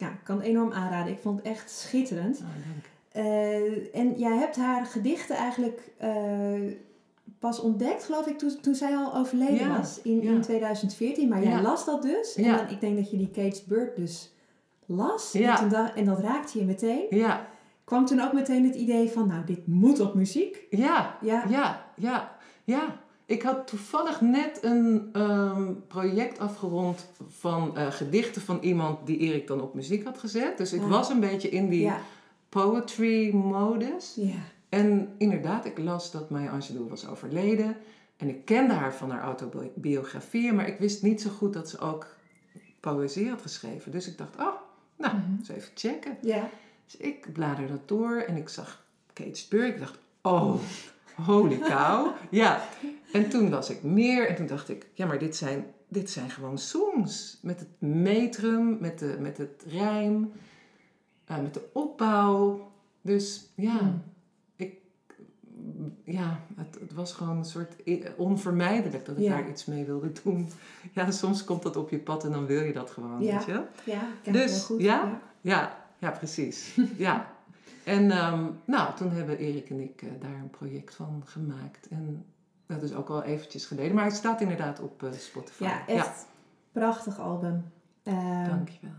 ik ja, kan enorm aanraden. Ik vond het echt schitterend. Oh. Eh, en jij hebt haar gedichten eigenlijk eh, pas ontdekt, geloof ik, toen, toen zij al overleden Ja, was in, ja. in 2014. Maar jij Ja. las dat dus. En dan, ik denk dat je die Caged Bird dus las. Ja. En, toen dacht- en dat raakte je meteen. Ja, Kwam toen ook meteen het idee van, nou, dit moet op muziek. ja, Ja. ja, ja, ja. Ik had toevallig net een ehm, project afgerond van eh, gedichten van iemand die Erik dan op muziek had gezet. Dus ik was een beetje in die Ja. poetry modus. Ja. En inderdaad, ik las dat Maya Angelou was overleden. En ik kende haar van haar autobiografieën, maar ik wist niet zo goed dat ze ook poëzie had geschreven. Dus ik dacht, oh, nou, Mhm. eens even checken. Ja. Dus ik bladerde dat door en ik zag Kate Spur. Ik dacht, oh, holy cow. Ja, [laughs] en toen las ik meer en toen dacht ik, ja, maar dit zijn, dit zijn gewoon songs. Met het metrum, met, de, met het rijm, eh, met de opbouw. Dus ja, Hmm. ik, ja het, het was gewoon een soort onvermijdelijk dat ik Ja. daar iets mee wilde doen. [laughs] Ja, soms komt dat op je pad en dan wil je dat gewoon, Ja. weet je wel? Ja, ken Dus, heel goed. ja? Ja, ja, precies. [laughs] ja. En ehm, nou, toen hebben Erik en ik eh, daar een project van gemaakt. En dat is ook al eventjes geleden. Maar hij staat inderdaad op eh, Spotify. Ja, echt prachtig album. Eh, dankjewel.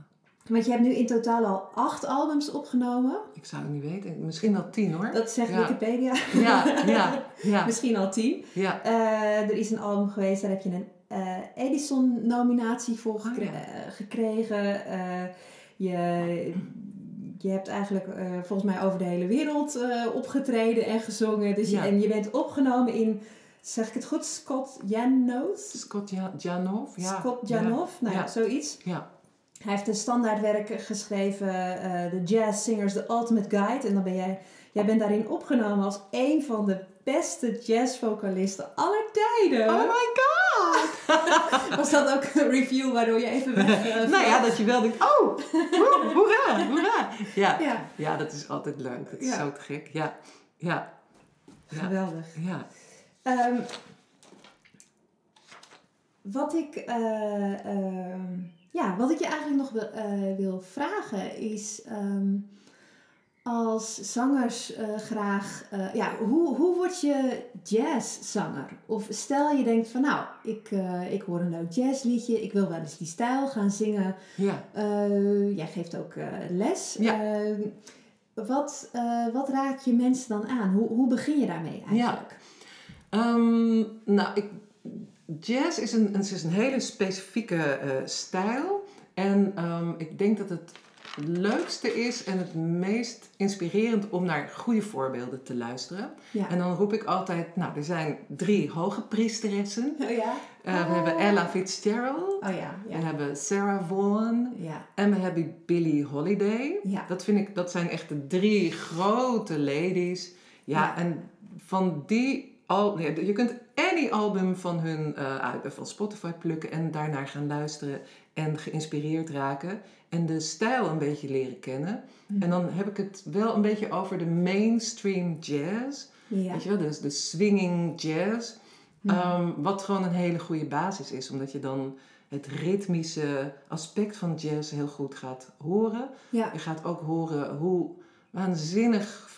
want je hebt nu in totaal al acht albums opgenomen. Ik zou het niet weten. Misschien wel tien hoor. Dat zegt Ja. Wikipedia. Ja, ja, [laughs] ja, Misschien al tien. ja. Eh, er is een album geweest, daar heb je een eh, Edison-nominatie voor Oh, gekre- ja. gekregen. Je, je hebt eigenlijk volgens mij over de hele wereld opgetreden en gezongen. Dus je, en je bent opgenomen in, zeg ik het goed, Scott Janoth? Scott Ja- Janov. Ja. Scott ja, Janoff, nou ja, zoiets. Ja. Hij heeft een standaardwerk geschreven, eh The Jazz Singers, The Ultimate Guide. En dan ben jij Jij bent daarin opgenomen als een van de beste jazzvocalisten aller tijden. Oh my god! [laughs] Was dat ook een review waardoor je even weg... Uh, [laughs] nou ja, dat je wel denkt, oh, woe, hoera, hoera. Ja. Ja. ja, dat is altijd leuk. Dat is Ja. zo te gek. Ja, Ja. Geweldig. ja. Ehm, wat ik, eh, ehm, ja, wat ik je eigenlijk nog wil, eh, wil vragen is, ehm, als zangers eh, graag, ja, hoe, hoe word je jazzzanger? Of stel je denkt van, nou, ik, ik hoor een leuk jazzliedje, ik wil wel eens die stijl gaan zingen. ja. Jij geeft ook les. Ja. Wat, wat raak je mensen dan aan? Hoe, hoe begin je daarmee eigenlijk? Ehm, nou, ik, jazz is een, het is een hele specifieke eh, stijl. En ehm, ik denk dat het leukste is en het meest inspirerend om naar goede voorbeelden te luisteren. Ja. En dan roep ik altijd, nou, er zijn drie hoge priesteressen. [laughs] Oh ja? Eh, we hebben Ella Fitzgerald, Oh ja, we hebben Sarah Vaughan Ja, en we hebben Billie Holiday. ja. Dat vind ik, dat zijn echt de drie grote ladies. Ja. en van die al, je kunt any album van hun eh, uit, van Spotify plukken en daarnaar gaan luisteren en geïnspireerd raken en de stijl een beetje leren kennen. Mhm. En dan heb ik het wel een beetje over de mainstream jazz. ja. Weet je wel, dus de swinging jazz. Mhm. Ehm, wat gewoon een hele goede basis is, omdat je dan het ritmische aspect van jazz heel goed gaat horen. ja. Je gaat ook horen hoe waanzinnig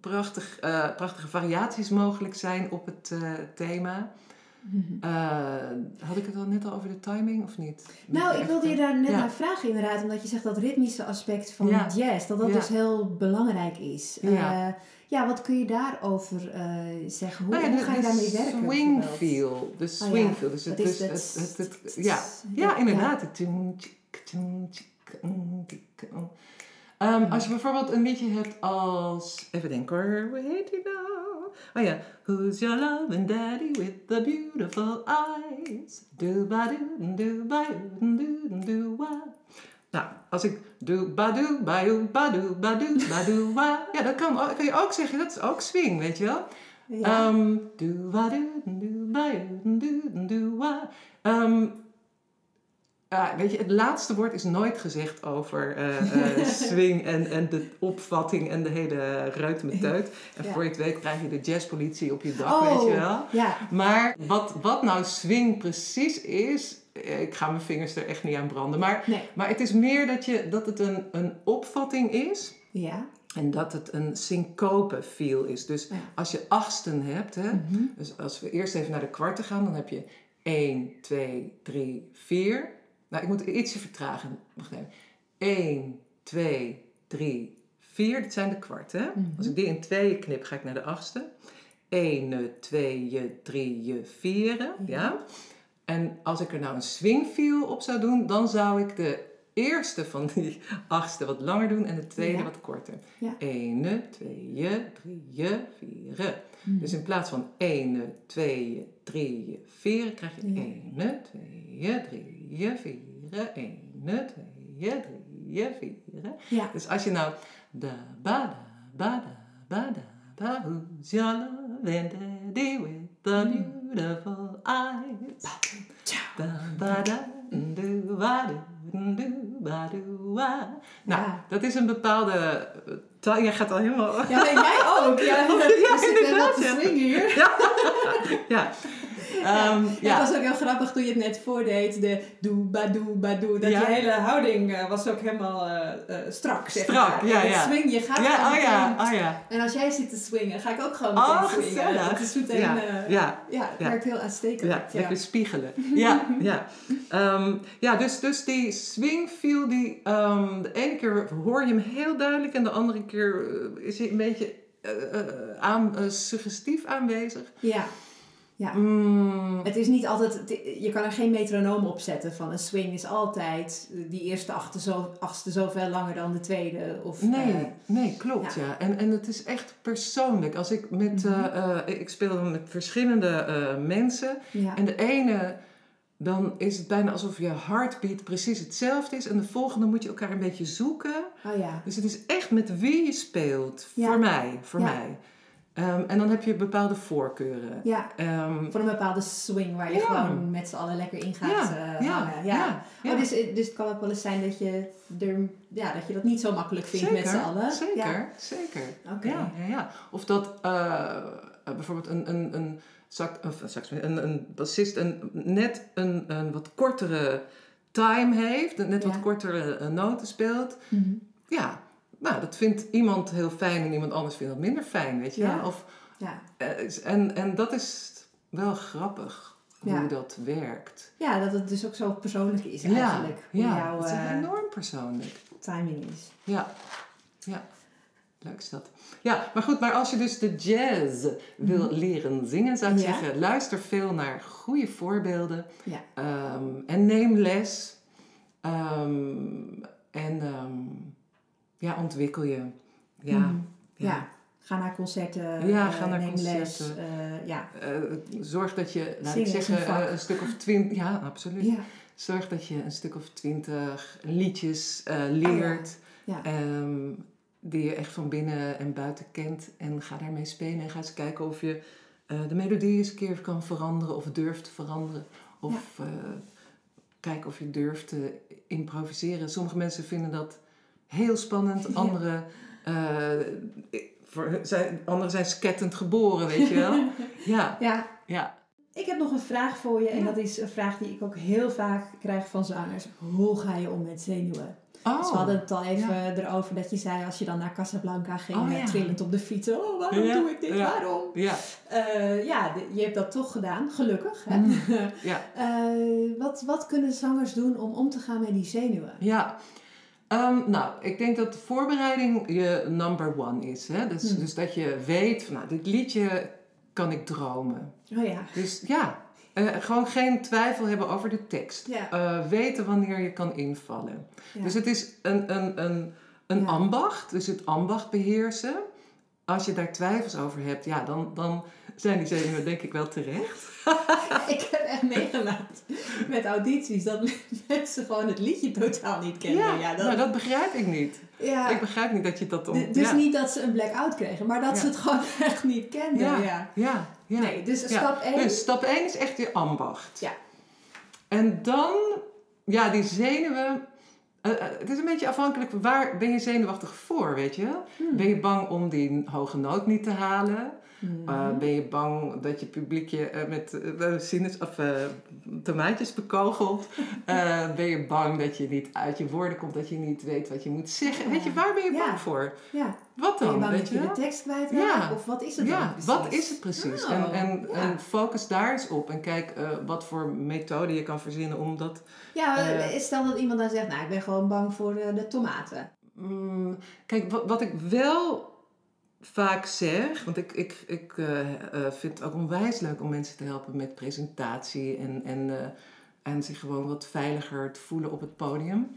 prachtig, eh, prachtige variaties mogelijk zijn op het eh, thema. Mhm. Eh, had ik het al net al over de timing of niet? Nou, ik wilde je daar net ja. naar vragen inderdaad, omdat je zegt dat ritmische aspect van Ja. jazz, dat dat Ja. dus heel belangrijk is. Ja. Ja, wat kun je daarover eh, zeggen? Hoe, Nou hoe ga je daarmee werken? Swing feel. De Oh swing feel. Dus het, dat is dus dat- het, ja. Ja, inderdaad. Ehm, als je bijvoorbeeld een liedje hebt als... Even denken hoor, hoe heet die nou? Oh ja. Who's your love and daddy with the beautiful eyes? Do ba do do ba do do do wa. Nou, als ik do ba do ba do ba do ba do ba do wa. Ja, dat kan, kan je ook zeggen. Dat is ook swing, weet je wel? Ja. Ehm, do ba do do ba do do do wa. Ehm, ja, weet je, het laatste woord is nooit gezegd over eh, eh, [laughs] swing en, en de opvatting en de hele ruitmeteut. En Ja. voor je het weet krijg je de jazzpolitie op je dak, oh, weet je wel. Ja, Maar wat, wat nou swing precies is, eh, ik ga mijn vingers er echt niet aan branden. Maar, nee. maar het is meer dat, je, dat het een, een opvatting is Ja. en dat het een syncope feel is. Dus Ja. als je achtsten hebt, hè, Mhm. dus als we eerst even naar de kwarten gaan, dan heb je 1, 2, 3, 4. Nou, ik moet ietsje vertragen. Wacht even. 1, 2, 3, 4. Dit zijn de kwarten. Mhm. Als ik die in tweeën knip, ga ik naar de achtste. 1, 2, 3, 4. Ja. En als ik er nou een swing feel op zou doen, dan zou ik de eerste van die [laughs] achtste wat langer doen en de tweede Ja. wat korter. Ja. 1, 2, 3, 4. Mhm. Dus in plaats van 1, 2, 3, 4 krijg je Ja. 1, 2, 3, 4, 1, 2, 3, 4. Ja. Dus als je nou da ba da ba da ba da ba who's your love and daddy with the beautiful eyes. Ba da do ba do do ba do wa. Nou, Ja. dat is een bepaalde. taal. Jij gaat al helemaal. Ja, jij ook. Ja, [laughs] Ja, ben inderdaad, ja. ja. [laughs] Ehm, Ja. ja. Het was ook heel grappig toen je het net voordeed. De doe, ba, doe, ba, doe. Dat Ja. je hele houding eh, was ook helemaal eh, eh, strak. Zeg Strak, maar. ja, ja. swing, je gaat Ja, gewoon oh ja, oh ja. En als jij zit te swingen, ga ik ook gewoon meteen Oh, swingen. gezellig. Het is meteen... Ja, ja, ja, het ja. werkt heel aanstekelijk. ja, Ja, lekker spiegelen. Ja, ja. Ehm, ja dus, dus die swing feel, die, ehm, de ene keer hoor je hem heel duidelijk en de andere keer is hij een beetje aan, suggestief aanwezig. ja. Ja. Mm, Het is niet altijd, je kan er geen metronoom op zetten van een swing is altijd eh, die eerste achtste, zo, achtste zoveel langer dan de tweede. Of, Nee, eh, nee, klopt ja. ja. En, en het is echt persoonlijk. Als ik met, eh, ik speel met verschillende mensen ja. en de ene dan is het bijna alsof je heartbeat precies hetzelfde is. En de volgende moet je elkaar een beetje zoeken. Oh ja. Dus het is echt met wie je speelt. Voor mij, voor mij. Ehm, en dan heb je bepaalde voorkeuren. Ja. Ehm, Voor een bepaalde swing waar je Ja. gewoon met z'n allen lekker in gaat ja, eh, ja, hangen. ja, Ja. ja. Oh, dus, dus het kan ook wel eens zijn dat je, er, ja, dat, je dat niet zo makkelijk vindt met z'n allen. Zeker, Ja. zeker. Oké. Ja, ja. Of dat eh, eh, bijvoorbeeld een, een, een, sax, of een, een, een bassist een, net een, een wat kortere time heeft, net wat kortere eh, noten speelt. Mhm. Ja, nou, dat vindt iemand heel fijn en iemand anders vindt dat minder fijn, weet je Ja. Of, ja. eh, en, en dat is wel grappig hoe dat werkt. Ja, dat het dus ook zo persoonlijk is eigenlijk. ja, jouw het is eh, enorm persoonlijk. timing is. Ja, ja. Leuk is dat. Ja, maar goed, maar als je dus de jazz wil leren zingen, zou ik Mhm. Ja. zeggen, luister veel naar goede voorbeelden Ja. ehm, en neem les. Ehm, en ehm, ja, ontwikkel je. Ja, Mhm. ja. ja. Ga naar concerten, Ja, eh, ga naar neem les. concerten. eh, ja. Eh, zorg dat je, laat Zingen ik zeggen, een stuk of twintig, ja, absoluut. Ja. Zorg dat je een stuk of twintig liedjes eh, leert. Ja. Ehm, die je echt van binnen en buiten kent. En ga daarmee spelen en ga eens kijken of je de melodie eens een keer kan veranderen of durft te veranderen. Of eh, kijk of je durft te improviseren. Sommige mensen vinden dat heel spannend. Ja. Anderen, eh, voor, zijn, anderen zijn skettend geboren, weet je wel. [laughs] ja, ja. ja. Ik heb nog een vraag voor je. En Ja. dat is een vraag die ik ook heel vaak krijg van zangers. Hoe ga je om met zenuwen? Oh, Dus we hadden het al even erover dat je zei als je dan naar Casablanca ging, Oh, eh, ja. trillend op de fiets. Oh, waarom Ja, doe ik dit? ja. Waarom? ja, Eh, ja, je hebt dat toch gedaan, gelukkig. Hè? Mm. [laughs] ja. Eh, wat, wat kunnen zangers doen om om te gaan met die zenuwen? Ja, Ehm, nou, ik denk dat de voorbereiding je number one is. Hè? Dus, Hmm. dus dat je weet, van, nou, dit liedje kan ik dromen. Oh ja. Dus ja, eh, gewoon geen twijfel hebben over de tekst. Ja. Eh, weten wanneer je kan invallen. Ja. Dus het is een, een, een, een Ja. ambacht, dus het ambacht beheersen. Als je daar twijfels over hebt, ja, dan, dan zijn die zenuwen denk ik wel terecht. [laughs] ik heb echt meegemaakt met audities dat mensen gewoon het liedje totaal niet kenden. Ja, dat, nou, dat begrijp ik niet. ja. Ik begrijp niet dat je dat. D- dus ja. niet dat ze een blackout kregen, maar dat Ja. ze het gewoon [laughs] echt niet kenden. Ja. Ja. Nee, dus stap 1. Dus stap 1 is echt je ambacht. Ja. En dan, ja, die zenuwen. Eh, eh, het is een beetje afhankelijk van waar ben je zenuwachtig voor, weet je? Hmm. Ben je bang om die hoge noot niet te halen? Eh, ben je bang dat je publiek je met sinus, of, tomaatjes bekogelt? [laughs] Ben je bang dat je niet uit je woorden komt, dat je niet weet wat je moet zeggen? Ja. Weet je, waar ben je bang Ja. voor? ja. Wat Ben je dan? weet dat je je de tekst kwijt Ja. Of wat is het Ja, wat is het precies? Oh, en, en, ja. en focus daar eens op. En kijk eh, wat voor methode je kan verzinnen om dat... Ja, Eh. stel dat iemand dan zegt, nou ik ben gewoon bang voor de, de tomaten. Mm, kijk, wat, wat ik wel vaak zeg... Want ik, ik, ik eh, eh, vind het ook onwijs leuk om mensen te helpen met presentatie... en, en, eh, en zich gewoon wat veiliger te voelen op het podium.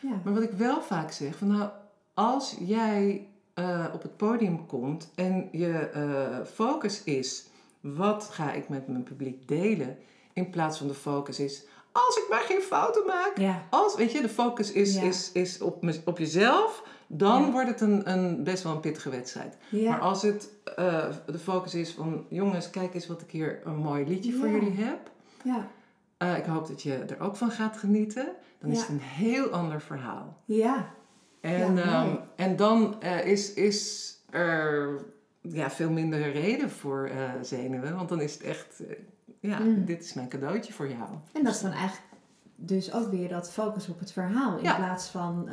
Ja. Maar wat ik wel vaak zeg, van nou, als jij eh, op het podium komt en je eh, focus is, wat ga ik met mijn publiek delen, in plaats van de focus is, als ik maar geen fouten maak, Ja. als, weet je, de focus is, Ja. is, is op, op jezelf, dan Ja. wordt het een, een, best wel een pittige wedstrijd. Maar als het eh, de focus is van, jongens, kijk eens wat ik hier een mooi liedje voor jullie heb. ja. Ik hoop dat je er ook van gaat genieten. Dan is het een heel ander verhaal. Ja. En, Ja, ehm, en dan eh, is, is er ja, veel minder reden voor eh, zenuwen. Want dan is het echt, eh, ja, Mm. dit is mijn cadeautje voor jou. En dat is dan eigenlijk dus ook weer dat focus op het verhaal in Ja. plaats van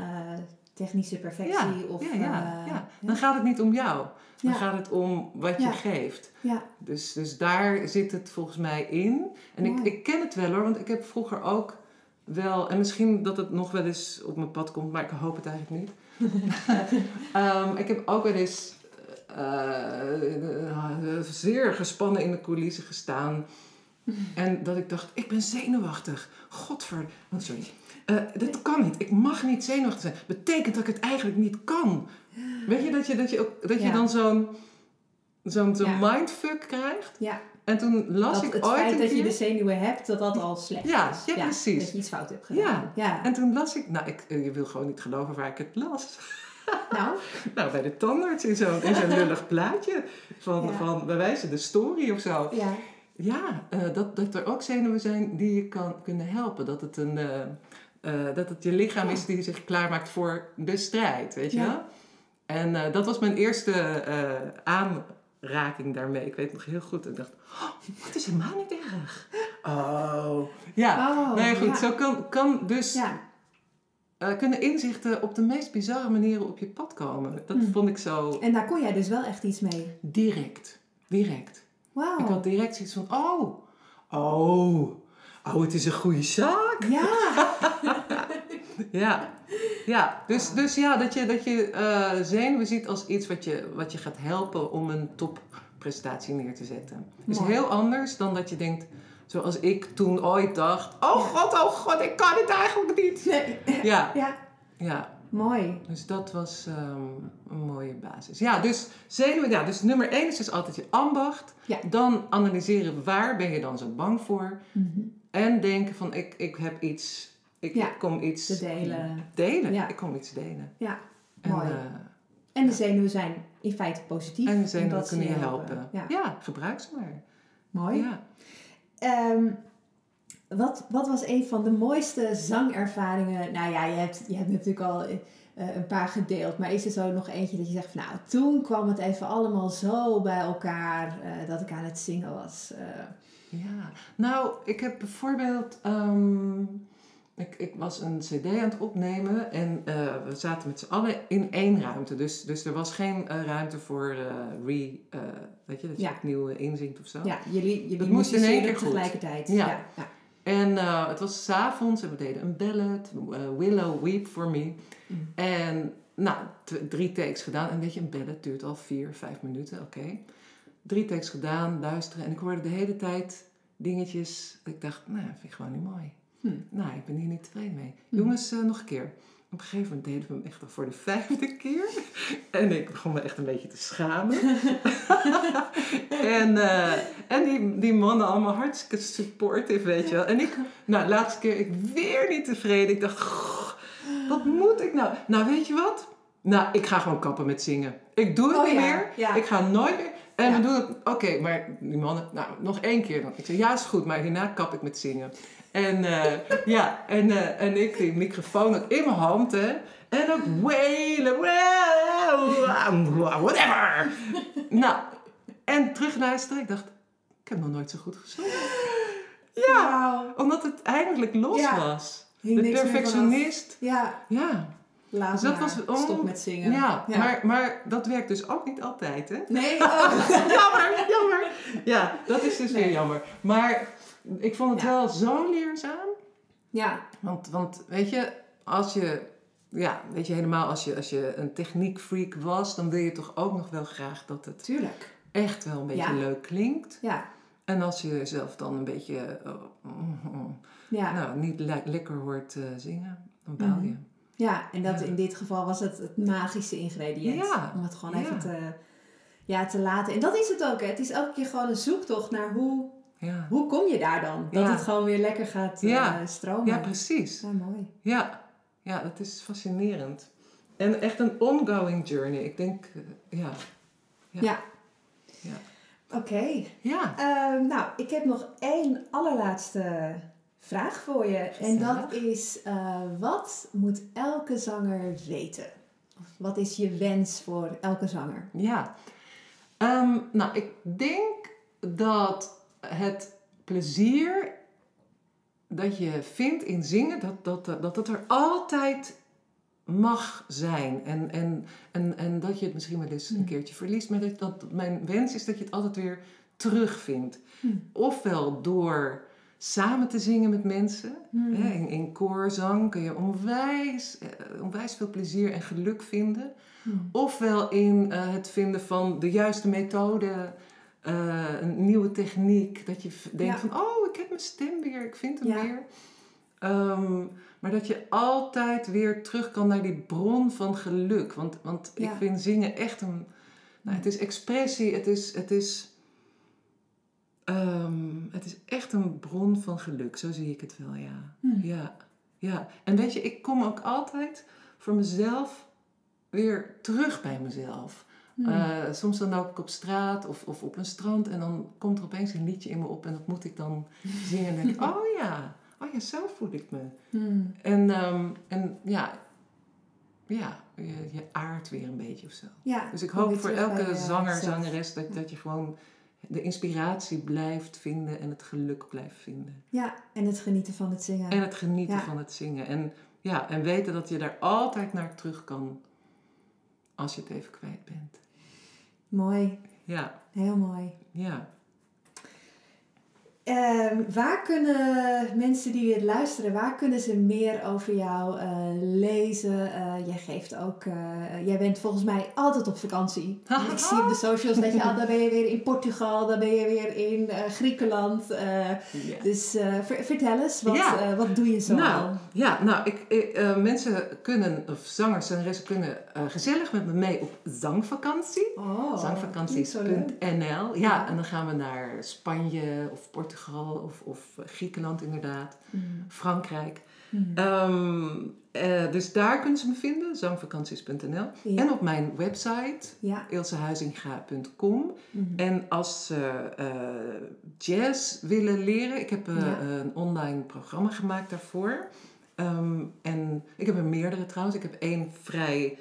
technische perfectie. of, ja, ja, eh, ja. Dan gaat het niet om jou. Dan gaat het om wat je geeft. ja. Dus, dus daar zit het volgens mij in. En ik, ik ken het wel hoor, want ik heb vroeger ook wel... En misschien dat het nog wel eens op mijn pad komt, maar ik hoop het eigenlijk niet. [laughs] Ehm, ik heb ook wel eens eh, eh, zeer gespannen in de coulissen gestaan. En dat ik dacht, ik ben zenuwachtig. Godver... Oh, sorry. Eh, dat kan niet. Ik mag niet zenuwachtig zijn. Betekent dat ik het eigenlijk niet kan. Weet je, dat je, dat je, ook, dat je Ja. dan zo'n zo'n Ja. mindfuck krijgt. Ja. En toen las dat ik het ooit feit een dat je de zenuwen hebt, dat dat al slecht Ja, is. ja, precies. Dat je iets fout hebt gedaan. Ja. En toen las ik... Nou, ik, je wil gewoon niet geloven waar ik het las. [laughs] Nou, Nou, bij de tandarts in zo'n zo'n [laughs] lullig plaatje. Van, Ja. van, bij wijze de story of zo. ja. Ja, eh, dat, dat er ook zenuwen zijn die je kan kunnen helpen. Dat het, een, eh, eh, dat het je lichaam is die zich klaarmaakt voor de strijd, weet je Ja. wel? En eh, dat was mijn eerste eh, aanraking daarmee. Ik weet nog heel goed. Ik dacht, oh, het is helemaal niet erg. Oh, ja. Oh, nee, goed. ja. Zo kan, kan dus Ja. eh, kunnen inzichten op de meest bizarre manieren op je pad komen. Dat Hm. vond ik zo En daar kon jij dus wel echt iets mee. direct. Direct. Wauw. Ik had direct zoiets van, oh, oh, oh, het is een goede zaak. Ja. [laughs] Ja, ja. Dus, dus ja, dat je, dat je eh, zenuwen ziet als iets wat je, wat je gaat helpen om een topprestatie neer te zetten. is Mooi. heel anders dan dat je denkt, zoals ik toen ooit dacht, oh Ja. god, oh god, ik kan het eigenlijk niet. Nee. Ja, [laughs] Ja. ja. Mooi. Dus dat was ehm, een mooie basis. Ja, dus zenuwen, ja, dus nummer één is dus altijd je ambacht. Ja. Dan analyseren waar ben je dan zo bang voor. Mhm. En denken van ik, ik heb iets, ik Ja, kom iets te delen. Delen, Ja. ik kom iets delen. Ja. En, Mooi. eh, En de zenuwen zijn in feite positief. en de zenuwen kunnen je helpen. Ja. Ja, gebruik ze maar. Mooi. Ja. Ehm, wat, wat was een van de mooiste zangervaringen? Nou ja, je hebt, je hebt natuurlijk al eh, een paar gedeeld. Maar is er zo nog eentje dat je zegt van nou, toen kwam het even allemaal zo bij elkaar eh, dat ik aan het zingen was. Eh, ja. Nou, ik heb bijvoorbeeld... ehm, ik, ik was een cd aan het opnemen en eh, we zaten met z'n allen in één ruimte. Dus, dus er was geen eh, ruimte voor eh, re... weet je, dat je Ja. opnieuw inzingt of zo. ja, jullie, jullie Dat moest in één keer tegelijkertijd. Ja. Ja. Ja. En het was s'avonds en we deden een ballad, eh, Willow Weep For Me. Mm. En nou, drie takes gedaan. En weet je, een ballad duurt al vier, vijf minuten, oké. Drie takes gedaan, luisteren. En ik hoorde de hele tijd dingetjes. Ik dacht, nou, vind ik gewoon niet mooi. Hm. Nou, ik ben hier niet tevreden mee. Hm. Jongens, eh, nog een keer. Op een gegeven moment deden we hem echt al voor de vijfde keer. [laughs] En ik begon me echt een beetje te schamen. [laughs] en eh, en die, die mannen allemaal hartstikke supportive, weet je wel. En ik, nou, laatste keer, ik weer niet tevreden. Ik dacht, "Goh, wat moet ik nou? Nou, weet je wat? Nou, ik ga gewoon kappen met zingen. Ik doe het Oh niet ja, meer. ja. Ik ga nooit meer. En Ja. we doen het, oké, maar die mannen, nou, nog één keer dan. Ik zei, ja, is goed, maar hierna kap ik met zingen. En eh, ja, en, eh, en ik die microfoon ook in mijn hand, hè. En ook wailen, whatever. nou, en terugluisteren. Ik dacht, ik heb nog nooit zo goed gezongen. Ja, omdat het eindelijk los Ja. was. Hing De perfectionist. Ja, Ja, laat Dus dat was Stop met zingen. ja, Maar, maar dat werkt dus ook niet altijd, hè. Nee, oh. [laughs] jammer, jammer. Ja, dat is dus Nee. weer jammer. Maar ik vond het Ja. wel zo leerzaam. ja, Want, want weet je, als je, ja, weet je helemaal, als je, als je een techniekfreak was, dan wil je toch ook nog wel graag dat het tuurlijk. echt wel een beetje Ja. leuk klinkt. Ja, En als je jezelf dan een beetje, eh, ja. nou, niet le- lekker hoort eh, zingen, dan baal je. Mhm. Ja, en dat Ja. in dit geval was het het magische ingrediënt. Ja, Om het gewoon even te, ja, te laten. En dat is het ook. Hè. Het is elke keer gewoon een zoektocht naar hoe, Ja, hoe kom je daar dan? Dat Ja. het gewoon weer lekker gaat eh, stromen. ja precies. Ja, mooi. Ja, ja, dat is fascinerend. En echt een ongoing journey. Ik denk, eh, ja. Ja. Ja. Oké. Ja. Ehm, nou, ik heb nog één allerlaatste vraag voor je. En dat is, eh, wat moet elke zanger weten? Of wat is je wens voor elke zanger? Ja. Ehm, nou, ik denk dat het plezier dat je vindt in zingen, dat dat, dat, dat er altijd mag zijn. En, en, en, en dat je het misschien wel eens een Mm. keertje verliest. Maar dat, dat, mijn wens is dat je het altijd weer terugvindt. Mm. Ofwel door samen te zingen met mensen. Hmm. Hè, in, in koorzang kun je onwijs, eh, onwijs veel plezier en geluk vinden. Hmm. Ofwel in eh, het vinden van de juiste methode, eh, een nieuwe techniek. Dat je denkt Ja. van, oh, ik heb mijn stem weer, ik vind hem Ja. weer. Ehm, maar dat je altijd weer terug kan naar die bron van geluk. Want, want ik vind zingen echt een... Nou, het is expressie, het is... Het is Ehm, het is echt een bron van geluk, zo zie ik het wel, ja. Hmm. Ja, ja. En weet je, ik kom ook altijd voor mezelf weer terug bij mezelf. Hmm. Eh, soms dan loop ik op straat of, of op een strand en dan komt er opeens een liedje in me op en dat moet ik dan [laughs] zingen en denk ik, oh ja, oh ja, zo voel ik me. Hmm. En, ehm, en ja, ja je, je aardt weer een beetje of zo. Ja, Dus ik hoop voor bij elke je zanger, zelf. zangeres dat, dat je gewoon de inspiratie blijft vinden en het geluk blijft vinden. Ja, en het genieten van het zingen. En het genieten Ja. van het zingen. En, ja, en weten dat je daar altijd naar terug kan als je het even kwijt bent. Mooi, Ja, heel mooi. ja. Ehm, waar kunnen mensen die dit luisteren, waar kunnen ze meer over jou eh, lezen? Eh, jij geeft ook, eh, jij bent volgens mij altijd op vakantie. [laughs] ik zie op de socials dat je, dan ben je weer in Portugal, dan ben je weer in Griekenland. dus ver- vertel eens, wat, Ja. wat doe je zo Nou, al? ja, nou, ik, ik, mensen kunnen, of zangers, zangeressen kunnen gezellig met me mee op zangvakantie. Oh, Zangvakanties.nl. Ja, Ja. en dan gaan we naar Spanje of Portugal of, of Griekenland inderdaad. Mm. Frankrijk. Mm. Ehm, eh, dus daar kunnen ze me vinden, zangvakanties.nl. Ja. En op mijn website, Ja. ilsehuizinga.com. Mhm. En als ze eh, jazz willen leren, ik heb eh, Ja. een online programma gemaakt daarvoor. Ehm, en ik heb er meerdere trouwens. Ik heb één vrij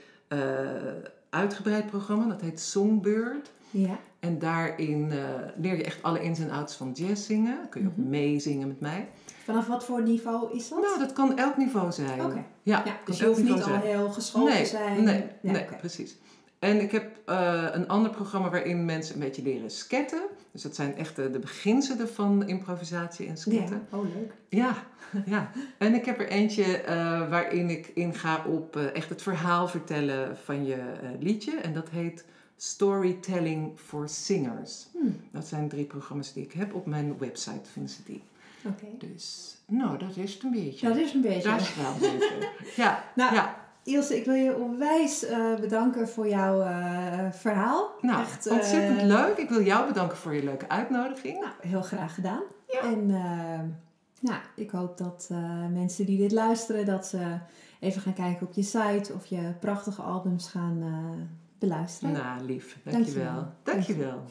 uitgebreid programma, dat heet Songbird. Ja. En daarin eh, leer je echt alle ins en outs van jazz zingen. Kun je ook Mhm. meezingen met mij. Vanaf wat voor niveau is dat? Nou, dat kan elk niveau zijn. Oké. Ja, dus je hoeft niet al heel geschoold nee, te zijn. Nee, nee precies. En ik heb eh, een ander programma waarin mensen een beetje leren sketten. Dus dat zijn echt de, de beginselen van improvisatie en sketten. Ja, oh leuk. Ja, [laughs] ja. En ik heb er eentje eh, waarin ik inga op echt het verhaal vertellen van je liedje. En dat heet Storytelling for Singers. Hmm, Dat zijn drie programma's die ik heb. Op mijn website vinden ze die. Oké. Dus, nou, dat is het een beetje. Dat is een beetje. Dat is wel een beetje. [laughs] Ja, Nou, ja. Ilse, ik wil je onwijs eh, bedanken voor jouw eh, verhaal. Nou, Echt, eh, ontzettend leuk. Ik wil jou bedanken voor je leuke uitnodiging. Nou, heel graag gedaan. Ja. En nou, ik hoop dat mensen die dit luisteren, dat ze even gaan kijken op je site of je prachtige albums gaan beluisteren. Nou, lief. Dankjewel. Dankjewel. Dankjewel.